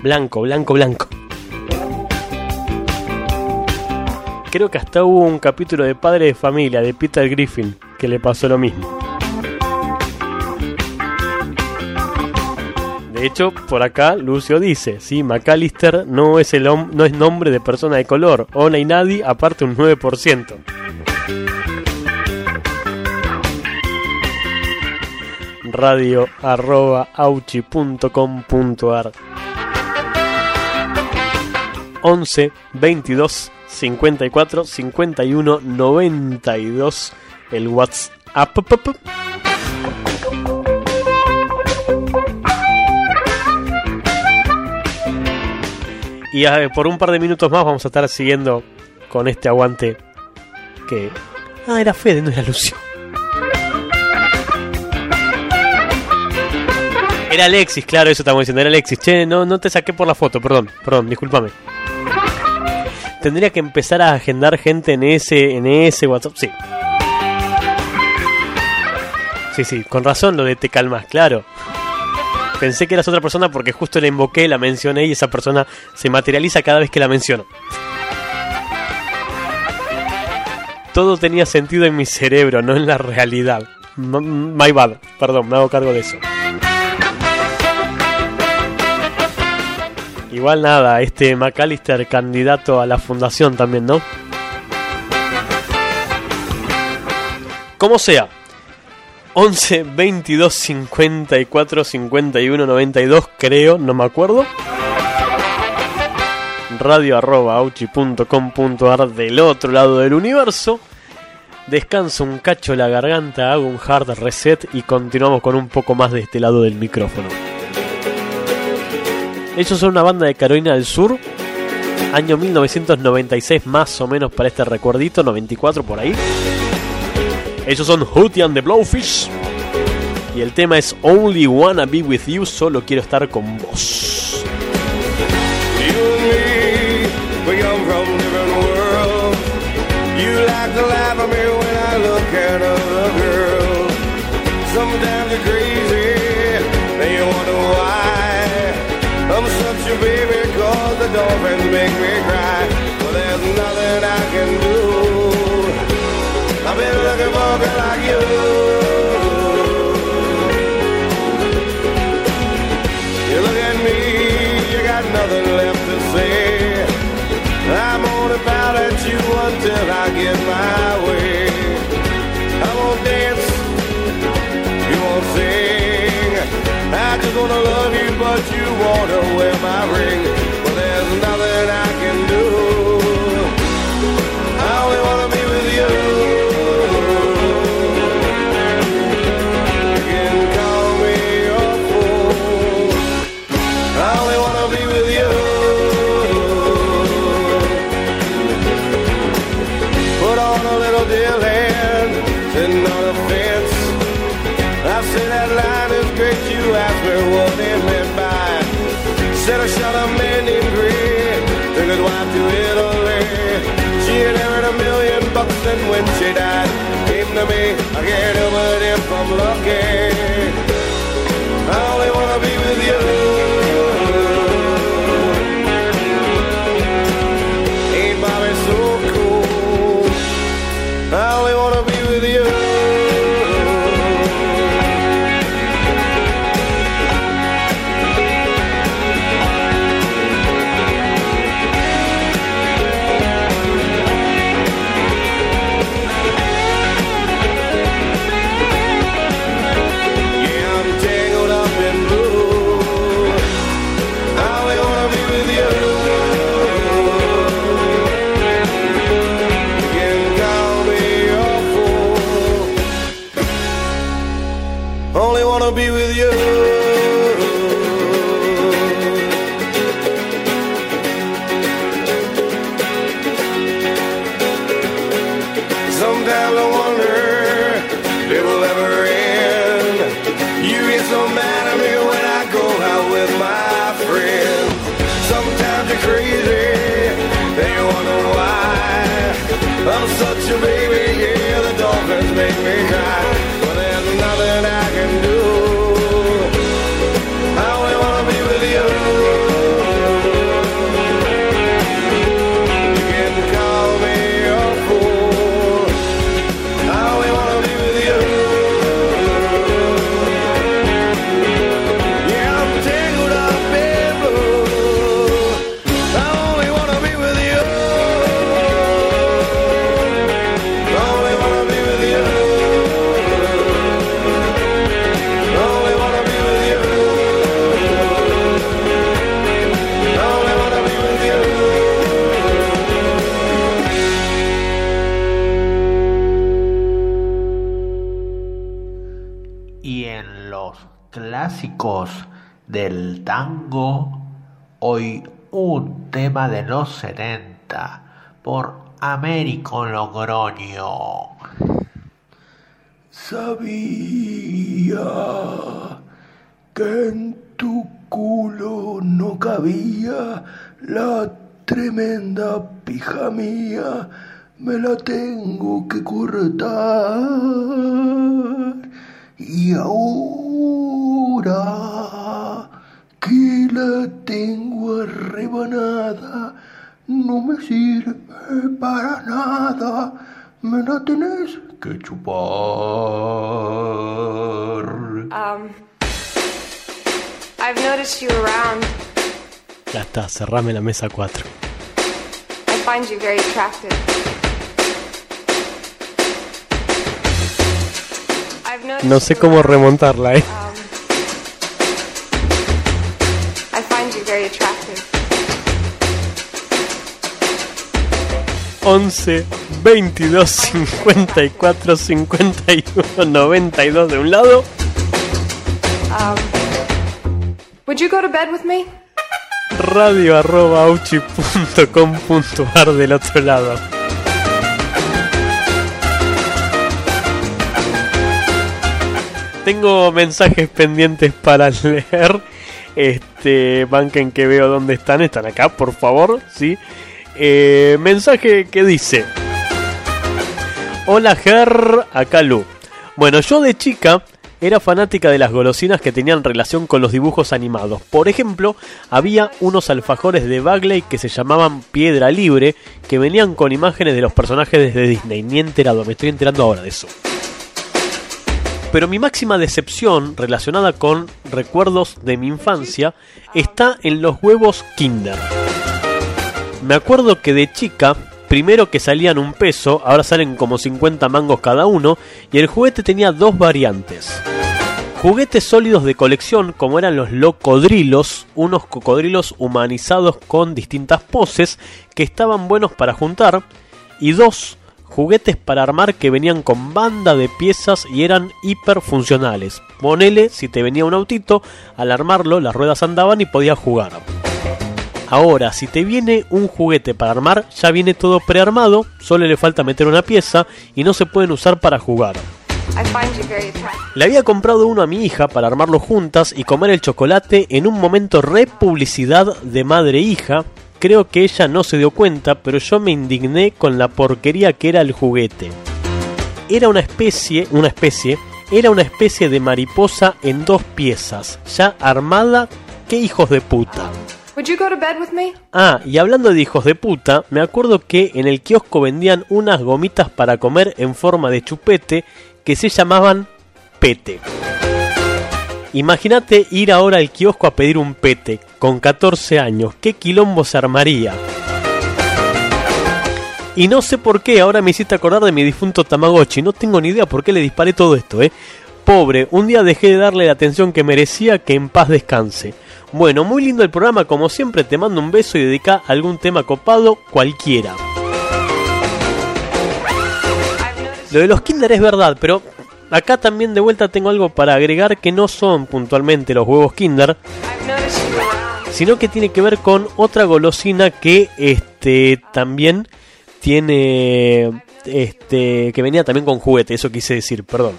Blanco, blanco, blanco. Creo que hasta hubo un capítulo de Padre de Familia de Peter Griffin que le pasó lo mismo. De hecho, por acá Lucio dice, sí, McAllister no es, el no es nombre de persona de color, o hay nadie, aparte un 9%. Radio arroba auchi.com.ar 11 22 54 51 92 el WhatsApp. Y eh, por un par de minutos más vamos a estar siguiendo con este aguante que... Ah, era Fede, no era Lucio. Era Alexis, claro, eso estamos diciendo, era Alexis. Che, no, no te saqué por la foto, perdón, perdón, discúlpame. Tendría que empezar a agendar gente en ese, en ese WhatsApp, sí. Sí, sí, con razón lo de te calmas, claro. Pensé que eras otra persona porque justo la invoqué, la mencioné y esa persona se materializa cada vez que la menciono. Todo tenía sentido en mi cerebro, no en la realidad. My bad, perdón, me hago cargo de eso. Igual nada, este McAllister candidato a la fundación también, ¿no? Como sea. 11 22 54 51 92 creo, no me acuerdo. Radio arroba auchi.com.ar del otro lado del universo. Descanso un cacho la garganta, hago un hard reset y continuamos con un poco más de este lado del micrófono. Ellos son una banda de Carolina del Sur, año 1996 más o menos para este recuerdito, 94 por ahí. Ellos son Hootie and the Blowfish. Y el tema es Only Wanna Be With You, solo quiero estar con vos. You You wanna wear my ring? and when she died, came to me. I get over what if I'm lucky. los por Américo Logroño. Sabía que en tu culo no cabía la tremenda pija mía, me la tengo que cortar. Y ahora que la tengo arrebanada, no me sirve para nada, me la tenés que chupar. Um, I've noticed you around. Ya está, cerrame la mesa 4. I find you very attractive. No sé cómo remontarla, eh. Um, 11 22 54 51 92 de un lado. Um, would you go to bed with me? Radio arroba uchi .com .ar del otro lado. Tengo mensajes pendientes para leer. Este, banquen que veo dónde están. Están acá, por favor. Sí. Eh, mensaje que dice: Hola, Ger. Acá Lu. Bueno, yo de chica era fanática de las golosinas que tenían relación con los dibujos animados. Por ejemplo, había unos alfajores de Bagley que se llamaban Piedra Libre, que venían con imágenes de los personajes de Disney. Ni enterado, me estoy enterando ahora de eso. Pero mi máxima decepción relacionada con recuerdos de mi infancia está en los huevos Kinder. Me acuerdo que de chica, primero que salían un peso, ahora salen como 50 mangos cada uno, y el juguete tenía dos variantes. Juguetes sólidos de colección, como eran los locodrilos, unos cocodrilos humanizados con distintas poses que estaban buenos para juntar, y dos juguetes para armar que venían con banda de piezas y eran hiper funcionales. Ponele, si te venía un autito, al armarlo las ruedas andaban y podías jugar. Ahora, si te viene un juguete para armar, ya viene todo prearmado, solo le falta meter una pieza y no se pueden usar para jugar. Le había comprado uno a mi hija para armarlo juntas y comer el chocolate en un momento re publicidad de madre e hija. Creo que ella no se dio cuenta, pero yo me indigné con la porquería que era el juguete. Era una especie, una especie, era una especie de mariposa en dos piezas, ya armada. ¡Qué hijos de puta! Ah, y hablando de hijos de puta, me acuerdo que en el kiosco vendían unas gomitas para comer en forma de chupete que se llamaban pete. Imagínate ir ahora al kiosco a pedir un pete con 14 años, qué quilombo se armaría. Y no sé por qué, ahora me hiciste acordar de mi difunto Tamagotchi, no tengo ni idea por qué le disparé todo esto, eh. Pobre, un día dejé de darle la atención que merecía, que en paz descanse. Bueno, muy lindo el programa, como siempre te mando un beso y dedica algún tema copado, cualquiera. Lo de los Kinder es verdad, pero acá también de vuelta tengo algo para agregar que no son puntualmente los huevos Kinder, sino que tiene que ver con otra golosina que este también tiene este que venía también con juguete, eso quise decir, perdón.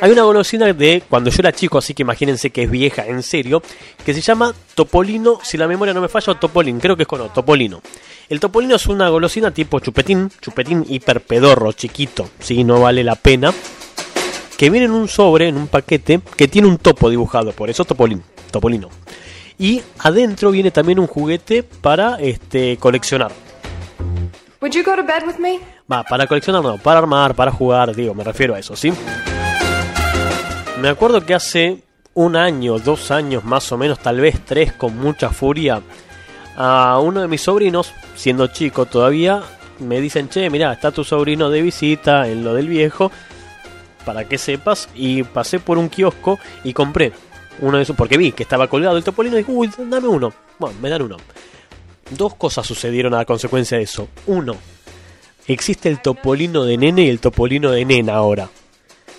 Hay una golosina de cuando yo era chico, así que imagínense que es vieja, en serio, que se llama Topolino, si la memoria no me falla, o Topolín, creo que es con O, Topolino. El Topolino es una golosina tipo chupetín, chupetín hiper pedorro, chiquito, si no vale la pena, que viene en un sobre, en un paquete, que tiene un topo dibujado, por eso Topolín, Topolino. Y adentro viene también un juguete para este coleccionar. Would you go to bed with me? Va, para coleccionar no, para armar, para jugar, digo, me refiero a eso, ¿sí? Me acuerdo que hace un año, dos años más o menos, tal vez tres, con mucha furia, a uno de mis sobrinos, siendo chico todavía, me dicen, che, mirá, está tu sobrino de visita en lo del viejo, para que sepas, y pasé por un kiosco y compré uno de esos, porque vi que estaba colgado el topolino y dije, uy, dame uno. Bueno, me dan uno. Dos cosas sucedieron a consecuencia de eso. Uno, existe el topolino de nene y el topolino de nena ahora,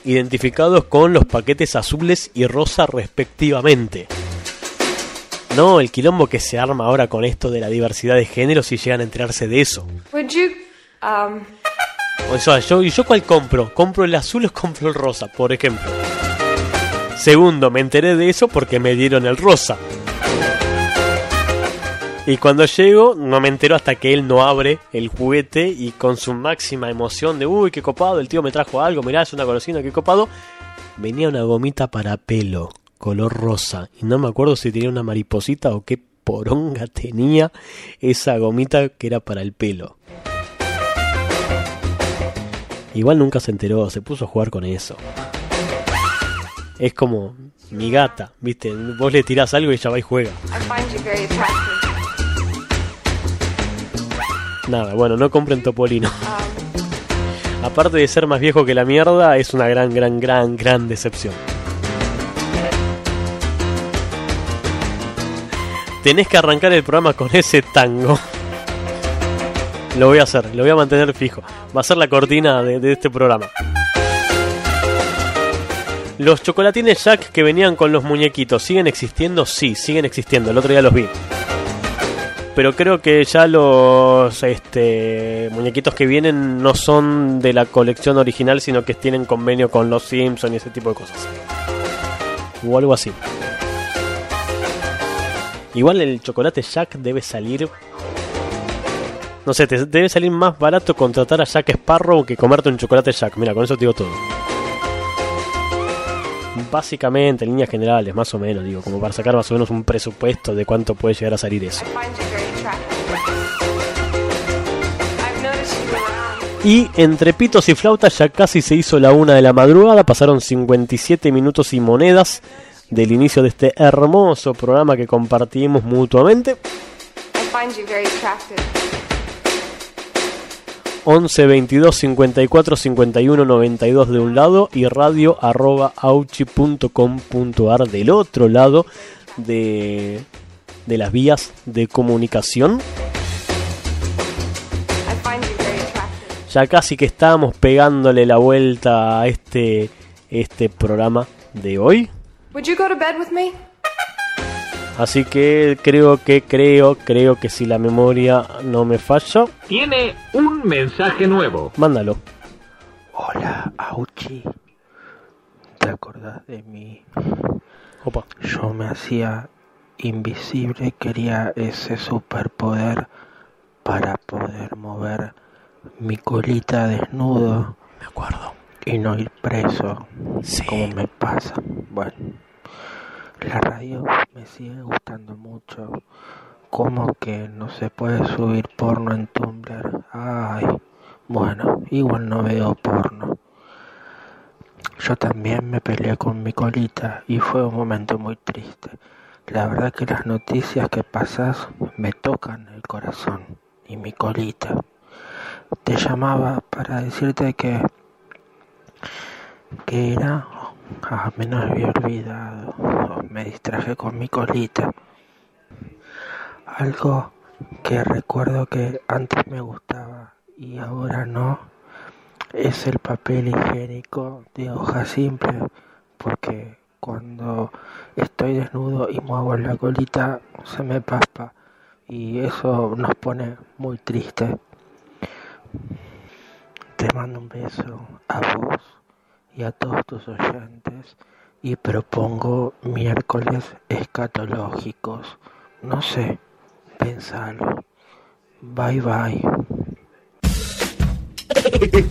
identificados con los paquetes azules y rosa respectivamente. No, el quilombo que se arma ahora con esto de la diversidad de género si llegan a enterarse de eso. Um, O sea, yo, ¿y yo cuál compro? ¿Compro el azul o compro el rosa, por ejemplo? Segundo, me enteré de eso porque me dieron el rosa. Y cuando llego, no me entero hasta que él no abre el juguete y con su máxima emoción de, uy, qué copado, el tío me trajo algo, mirá, es una golosina, qué copado. Venía una gomita para pelo, color rosa. Y no me acuerdo si tenía una mariposita o qué poronga tenía esa gomita que era para el pelo. Igual nunca se enteró, se puso a jugar con eso. Es como mi gata, ¿viste? Vos le tirás algo y ella va y juega. Nada, bueno, no compren Topolino. Aparte de ser más viejo que la mierda, es una gran, gran, gran, gran decepción. Tenés que arrancar el programa con ese tango. Lo voy a hacer, lo voy a mantener fijo. Va a ser la cortina de, de este programa. Los chocolatines Jack que venían con los muñequitos, ¿siguen existiendo? Sí, siguen existiendo. El otro día los vi. Pero creo que ya los este, muñequitos que vienen no son de la colección original, sino que tienen convenio con los Simpsons y ese tipo de cosas. O algo así. Igual el chocolate Jack debe salir. No sé, te debe salir más barato contratar a Jack Sparrow que comerte un chocolate Jack. Mira, con eso te digo todo. Básicamente, en líneas generales, más o menos, digo, como para sacar más o menos un presupuesto de cuánto puede llegar a salir eso. Y entre pitos y flautas ya casi se hizo la una de la madrugada, pasaron 57 minutos y monedas del inicio de este hermoso programa que compartimos mutuamente. I find you very attractive. 11 22 54 51 92 de un lado y radio arroba auchi.com.ar del otro lado de, de las vías de comunicación. Ya casi que estábamos pegándole la vuelta a este, este programa de hoy. Would you go to bed with me? Así que creo que, creo, creo que si la memoria no me falla, Tiene un mensaje nuevo. mándalo. Hola, Auchi. ¿Te acordás de mí? Opa. Yo me hacía invisible, quería ese superpoder para poder mover mi colita desnudo Me acuerdo. y no ir preso, Sí. como me pasa. Bueno, la radio me sigue gustando mucho. Como que no se puede subir porno en Tumblr. Ay, bueno, igual no veo porno. Yo también me peleé con mi colita y fue un momento muy triste. La verdad que las noticias que pasas me tocan el corazón y mi colita. Te llamaba para decirte que que era ah, me no había olvidado. Me distraje con mi colita. Algo que recuerdo que antes me gustaba y ahora no es el papel higiénico de hoja simple porque cuando estoy desnudo y muevo la colita se me paspa y eso nos pone muy triste. Te mando un beso. A vos y a todos tus oyentes y propongo miércoles escatológicos. No sé, pensalo. Bye bye.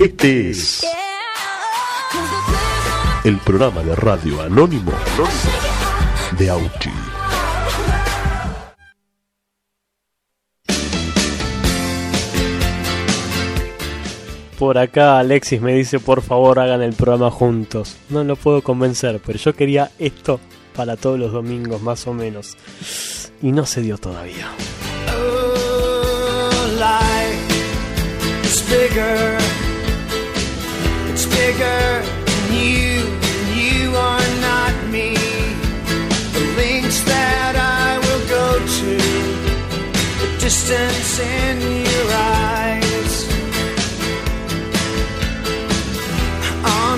Este es el programa de radio anónimo de Auchi. Por acá Alexis me dice por favor hagan el programa juntos. No lo puedo convencer, pero yo quería esto para todos los domingos más o menos. Y no se dio todavía. Oh, life is bigger.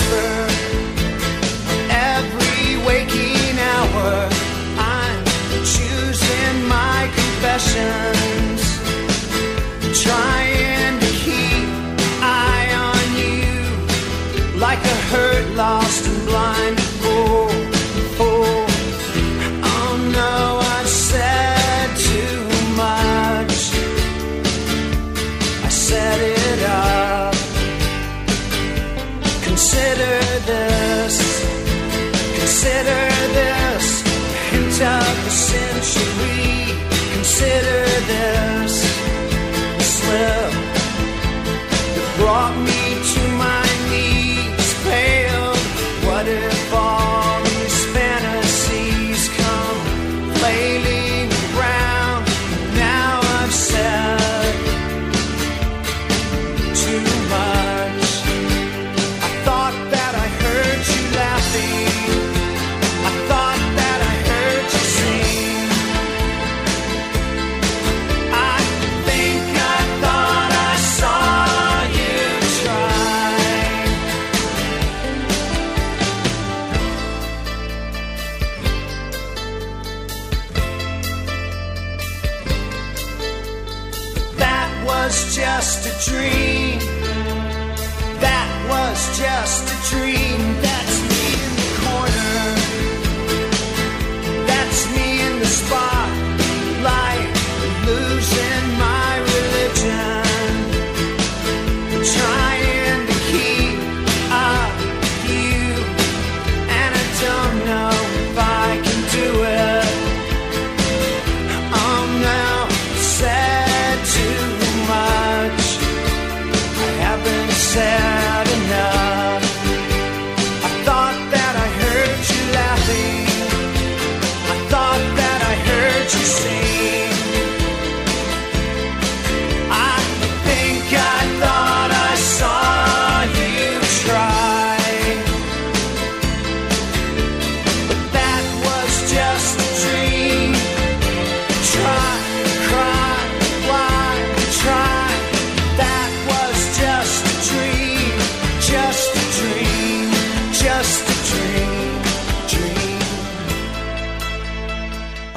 whisper, every waking hour, I'm choosing my confessions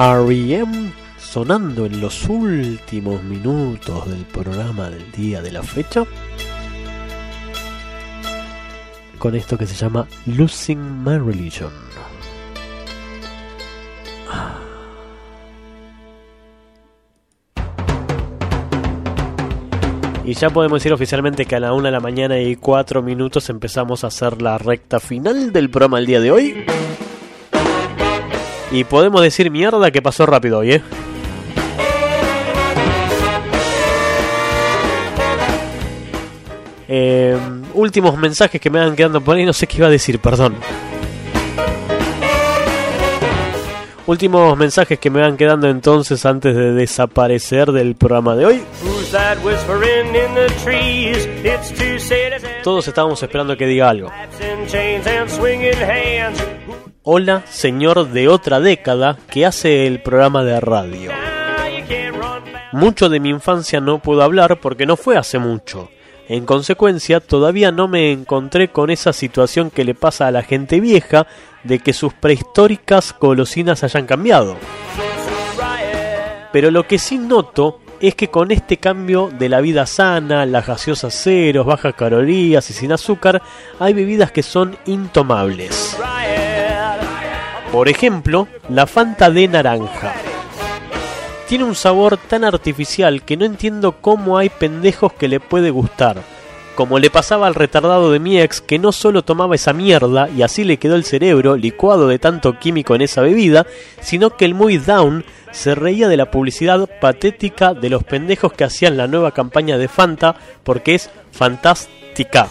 R.E.M. sonando en los últimos minutos del programa del día de la fecha. Con esto que se llama Losing My Religion. Y ya podemos decir oficialmente que a la 1 de la mañana y 4 minutos empezamos a hacer la recta final del programa el día de hoy. Y podemos decir mierda que pasó rápido hoy, ¿eh? Eh, últimos mensajes que me van quedando por ahí, no sé qué iba a decir, perdón. Últimos mensajes que me van quedando entonces antes de desaparecer del programa de hoy. Todos estábamos esperando que diga algo. Hola, señor de otra década que hace el programa de radio. Mucho de mi infancia no puedo hablar porque no fue hace mucho. En consecuencia, todavía no me encontré con esa situación que le pasa a la gente vieja de que sus prehistóricas golosinas hayan cambiado. Pero lo que sí noto es que con este cambio de la vida sana, las gaseosas ceros, bajas calorías y sin azúcar, hay bebidas que son intomables. Por ejemplo, la Fanta de naranja. Tiene un sabor tan artificial que no entiendo cómo hay pendejos que le puede gustar. Como le pasaba al retardado de mi ex que no solo tomaba esa mierda y así le quedó el cerebro licuado de tanto químico en esa bebida, sino que el muy down se reía de la publicidad patética de los pendejos que hacían la nueva campaña de Fanta porque es fantástica.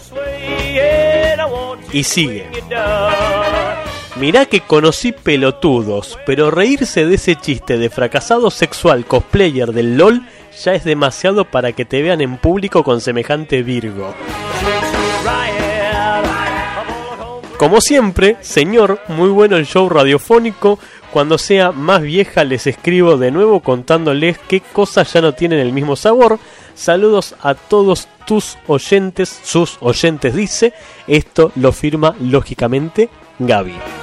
Y sigue. Mirá que conocí pelotudos, pero reírse de ese chiste de fracasado sexual cosplayer del LOL ya es demasiado para que te vean en público con semejante Virgo. Como siempre, señor, muy bueno el show radiofónico. Cuando sea más vieja les escribo de nuevo contándoles qué cosas ya no tienen el mismo sabor. Saludos a todos tus oyentes, sus oyentes dice. Esto lo firma lógicamente Gaby.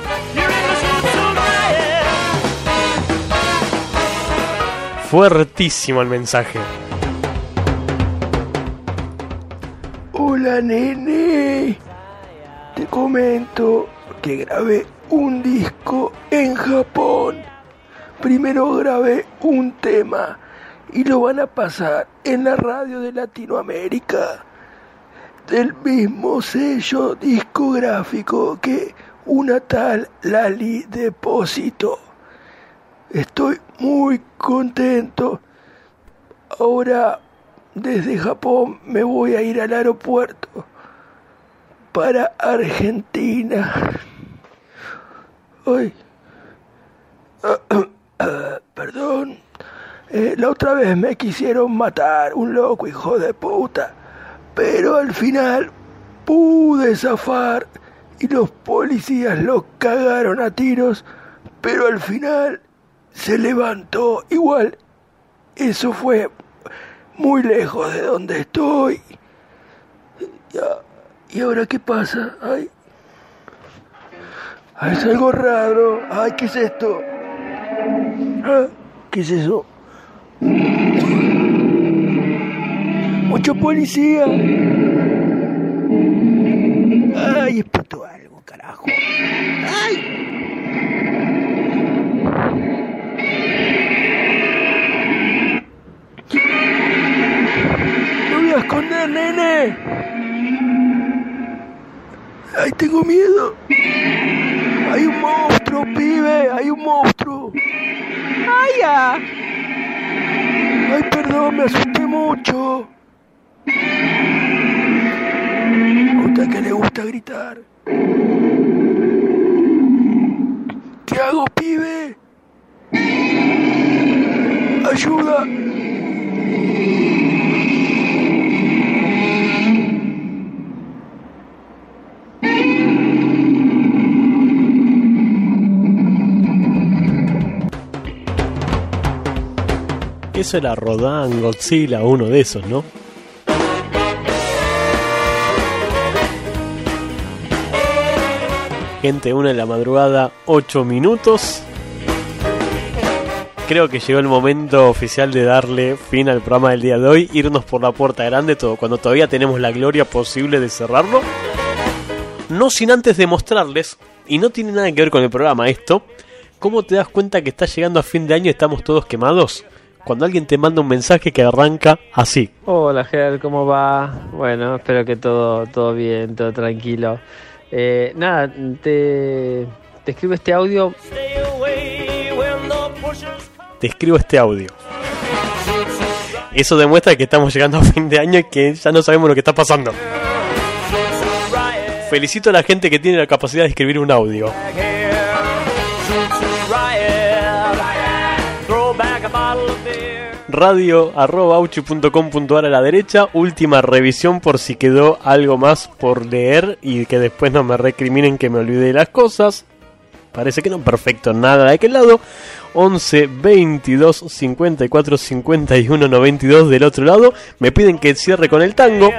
Fuertísimo el mensaje. Hola nene, te comento que grabé un disco en Japón. Primero grabé un tema y lo van a pasar en la radio de Latinoamérica del mismo sello discográfico que una tal Lali Depósito. Estoy muy contento. Ahora desde Japón me voy a ir al aeropuerto para Argentina. Ay. Perdón. Eh, la otra vez me quisieron matar, un loco hijo de puta. Pero al final pude zafar y los policías lo cagaron a tiros. Pero al final se levantó. Igual, eso fue muy lejos de donde estoy. ¿Y ahora qué pasa? Ay, es algo raro. Ay, ¿qué es esto? Ah, ¿Qué es eso? Mucho policía. Ay, explotó algo, carajo. Ay. Voy a esconder, nene. Ay, tengo miedo. Hay un monstruo, pibe. Hay un monstruo. Ay, ya. Ay, perdón, me asusté mucho. A usted que le gusta gritar. ¿Qué hago, pibe? Ayuda. Eso era Rodan, Godzilla, uno de esos, ¿no? Gente, una de la madrugada, 8 minutos. Creo que llegó el momento oficial de darle fin al programa del día de hoy, irnos por la puerta grande, todo, cuando todavía tenemos la gloria posible de cerrarlo. No sin antes demostrarles, y no tiene nada que ver con el programa esto, ¿cómo te das cuenta que está llegando a fin de año y estamos todos quemados? Cuando alguien te manda un mensaje que arranca así. Hola Ger, ¿cómo va? Bueno, espero que todo, todo bien, todo tranquilo. Eh, nada, te, te escribo este audio. Te escribo este audio. Eso demuestra que estamos llegando a fin de año y que ya no sabemos lo que está pasando. Felicito a la gente que tiene la capacidad de escribir un audio. Radio a la derecha. Última revisión por si quedó algo más por leer y que después no me recriminen que me olvide de las cosas. Parece que no, perfecto, nada de aquel lado. 11 22 54 51 92 del otro lado. Me piden que cierre con el tango.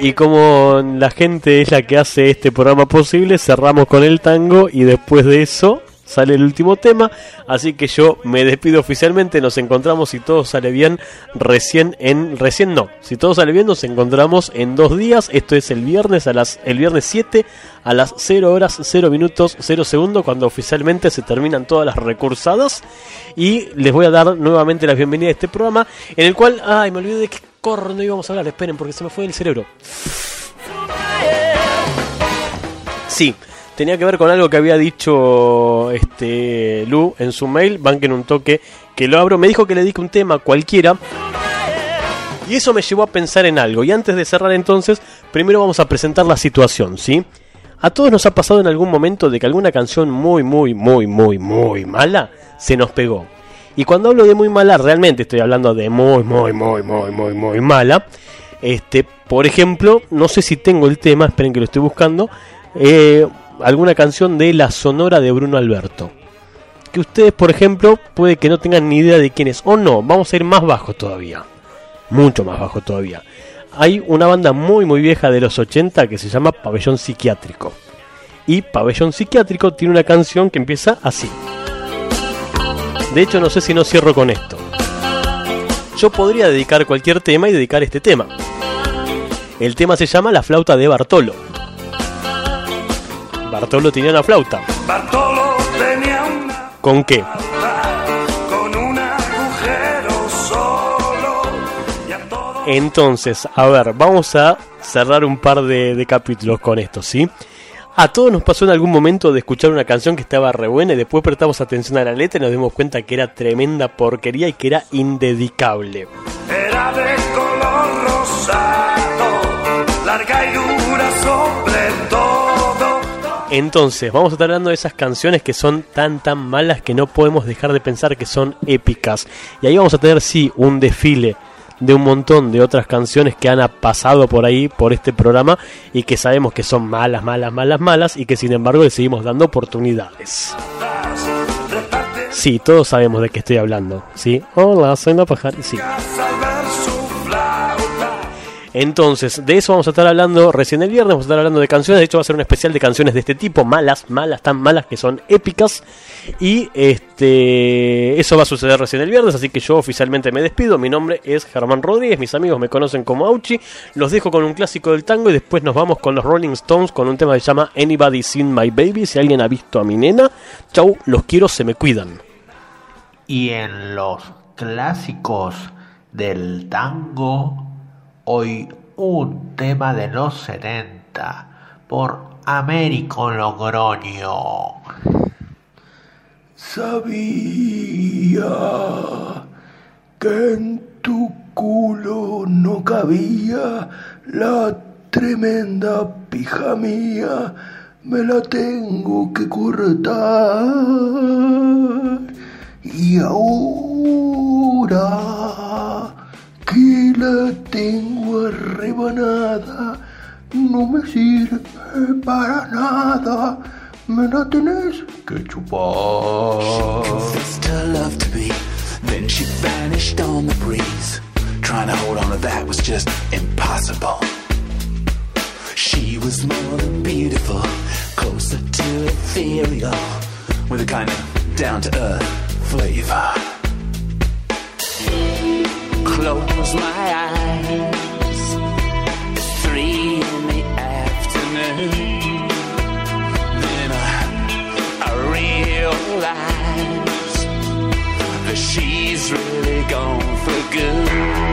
Y como la gente es la que hace este programa posible, cerramos con el tango y después de eso sale el último tema, así que yo me despido oficialmente, nos encontramos si todo sale bien recién en recién no, si todo sale bien nos encontramos en dos días, esto es el viernes a las el viernes 7 a las 0 horas 0 minutos 0 segundos cuando oficialmente se terminan todas las recursadas y les voy a dar nuevamente la bienvenida a este programa en el cual ay, me olvidé de qué corno íbamos a hablar, esperen porque se me fue el cerebro. Sí, tenía que ver con algo que había dicho este Lu en su mail, banquen un toque que lo abro, me dijo que le dedique un tema cualquiera. Y eso me llevó a pensar en algo. Y antes de cerrar entonces, primero vamos a presentar la situación, ¿sí? A todos nos ha pasado en algún momento de que alguna canción muy, muy, muy, muy, muy mala se nos pegó. Y cuando hablo de muy mala, realmente estoy hablando de muy, muy, muy, muy, muy, muy mala. Este, por ejemplo, no sé si tengo el tema, esperen que lo estoy buscando. Eh, alguna canción de La Sonora de Bruno Alberto. Que ustedes, por ejemplo, puede que no tengan ni idea de quién es. O no, vamos a ir más bajo todavía. Mucho más bajo todavía. Hay una banda muy muy vieja de los 80 que se llama Pabellón Psiquiátrico. Y Pabellón Psiquiátrico tiene una canción que empieza así. De hecho, no sé si no cierro con esto. Yo podría dedicar cualquier tema y dedicar este tema. El tema se llama La flauta de Bartolo. Bartolo tenía una flauta. Bartolo tenía una ¿Con qué? con un agujero solo y a todo Entonces, a ver, vamos a cerrar un par de, de capítulos con esto, ¿sí? A todos nos pasó en algún momento de escuchar una canción que estaba re buena y después prestamos atención a la letra y nos dimos cuenta que era tremenda porquería y que era indedicable. era de color rosado, Entonces, vamos a estar hablando de esas canciones que son tan tan malas que no podemos dejar de pensar que son épicas. Y ahí vamos a tener sí un desfile de un montón de otras canciones que han pasado por ahí, por este programa, y que sabemos que son malas, malas, malas, malas, y que sin embargo le seguimos dando oportunidades. Sí, todos sabemos de qué estoy hablando, ¿sí? Hola, soy una pajarita, sí. Entonces, de eso vamos a estar hablando recién el viernes, vamos a estar hablando de canciones, de hecho va a ser un especial de canciones de este tipo, malas, malas, tan malas que son épicas. Y este eso va a suceder recién el viernes, así que yo oficialmente me despido. Mi nombre es Germán Rodríguez, mis amigos me conocen como Auchi. Los dejo con un clásico del tango y después nos vamos con los Rolling Stones con un tema que se llama Anybody Seen My Baby. Si alguien ha visto a mi nena, chau, los quiero, se me cuidan. Y en los clásicos del tango, hoy un tema de los 70 por Américo Logroño. Sabía que en tu culo no cabía la tremenda pija mía, me la tengo que cortar. Y ahora que la tengo arrebanada, no me sirve para nada. Me la tenés que chupar. confessed her love to me. Then she vanished on the breeze. Trying to hold on to that was just impossible. She was more than beautiful, closer to ethereal, with a kind of down to earth flavor. Close my eyes. Three in the afternoon. Then I, I realize that she's really gone for good.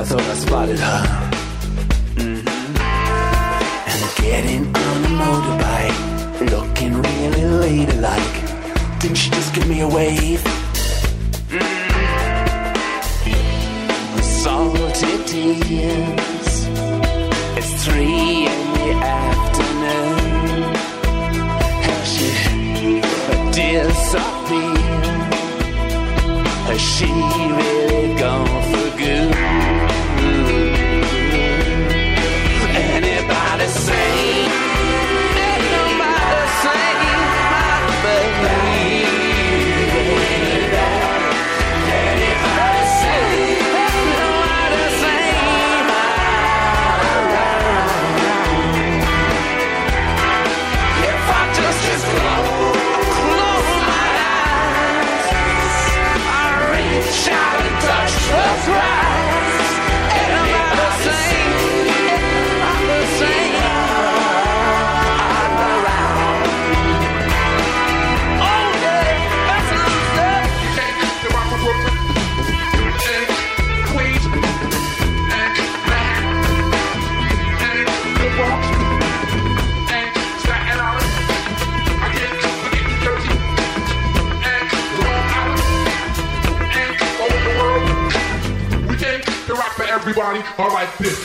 I thought I spotted her. Mhm. And getting on a motorbike, looking really ladylike. Didn't she just give me a wave? Mm. Salty tears. It's three in the afternoon. Has she disappeared? Has she body. All right, sis.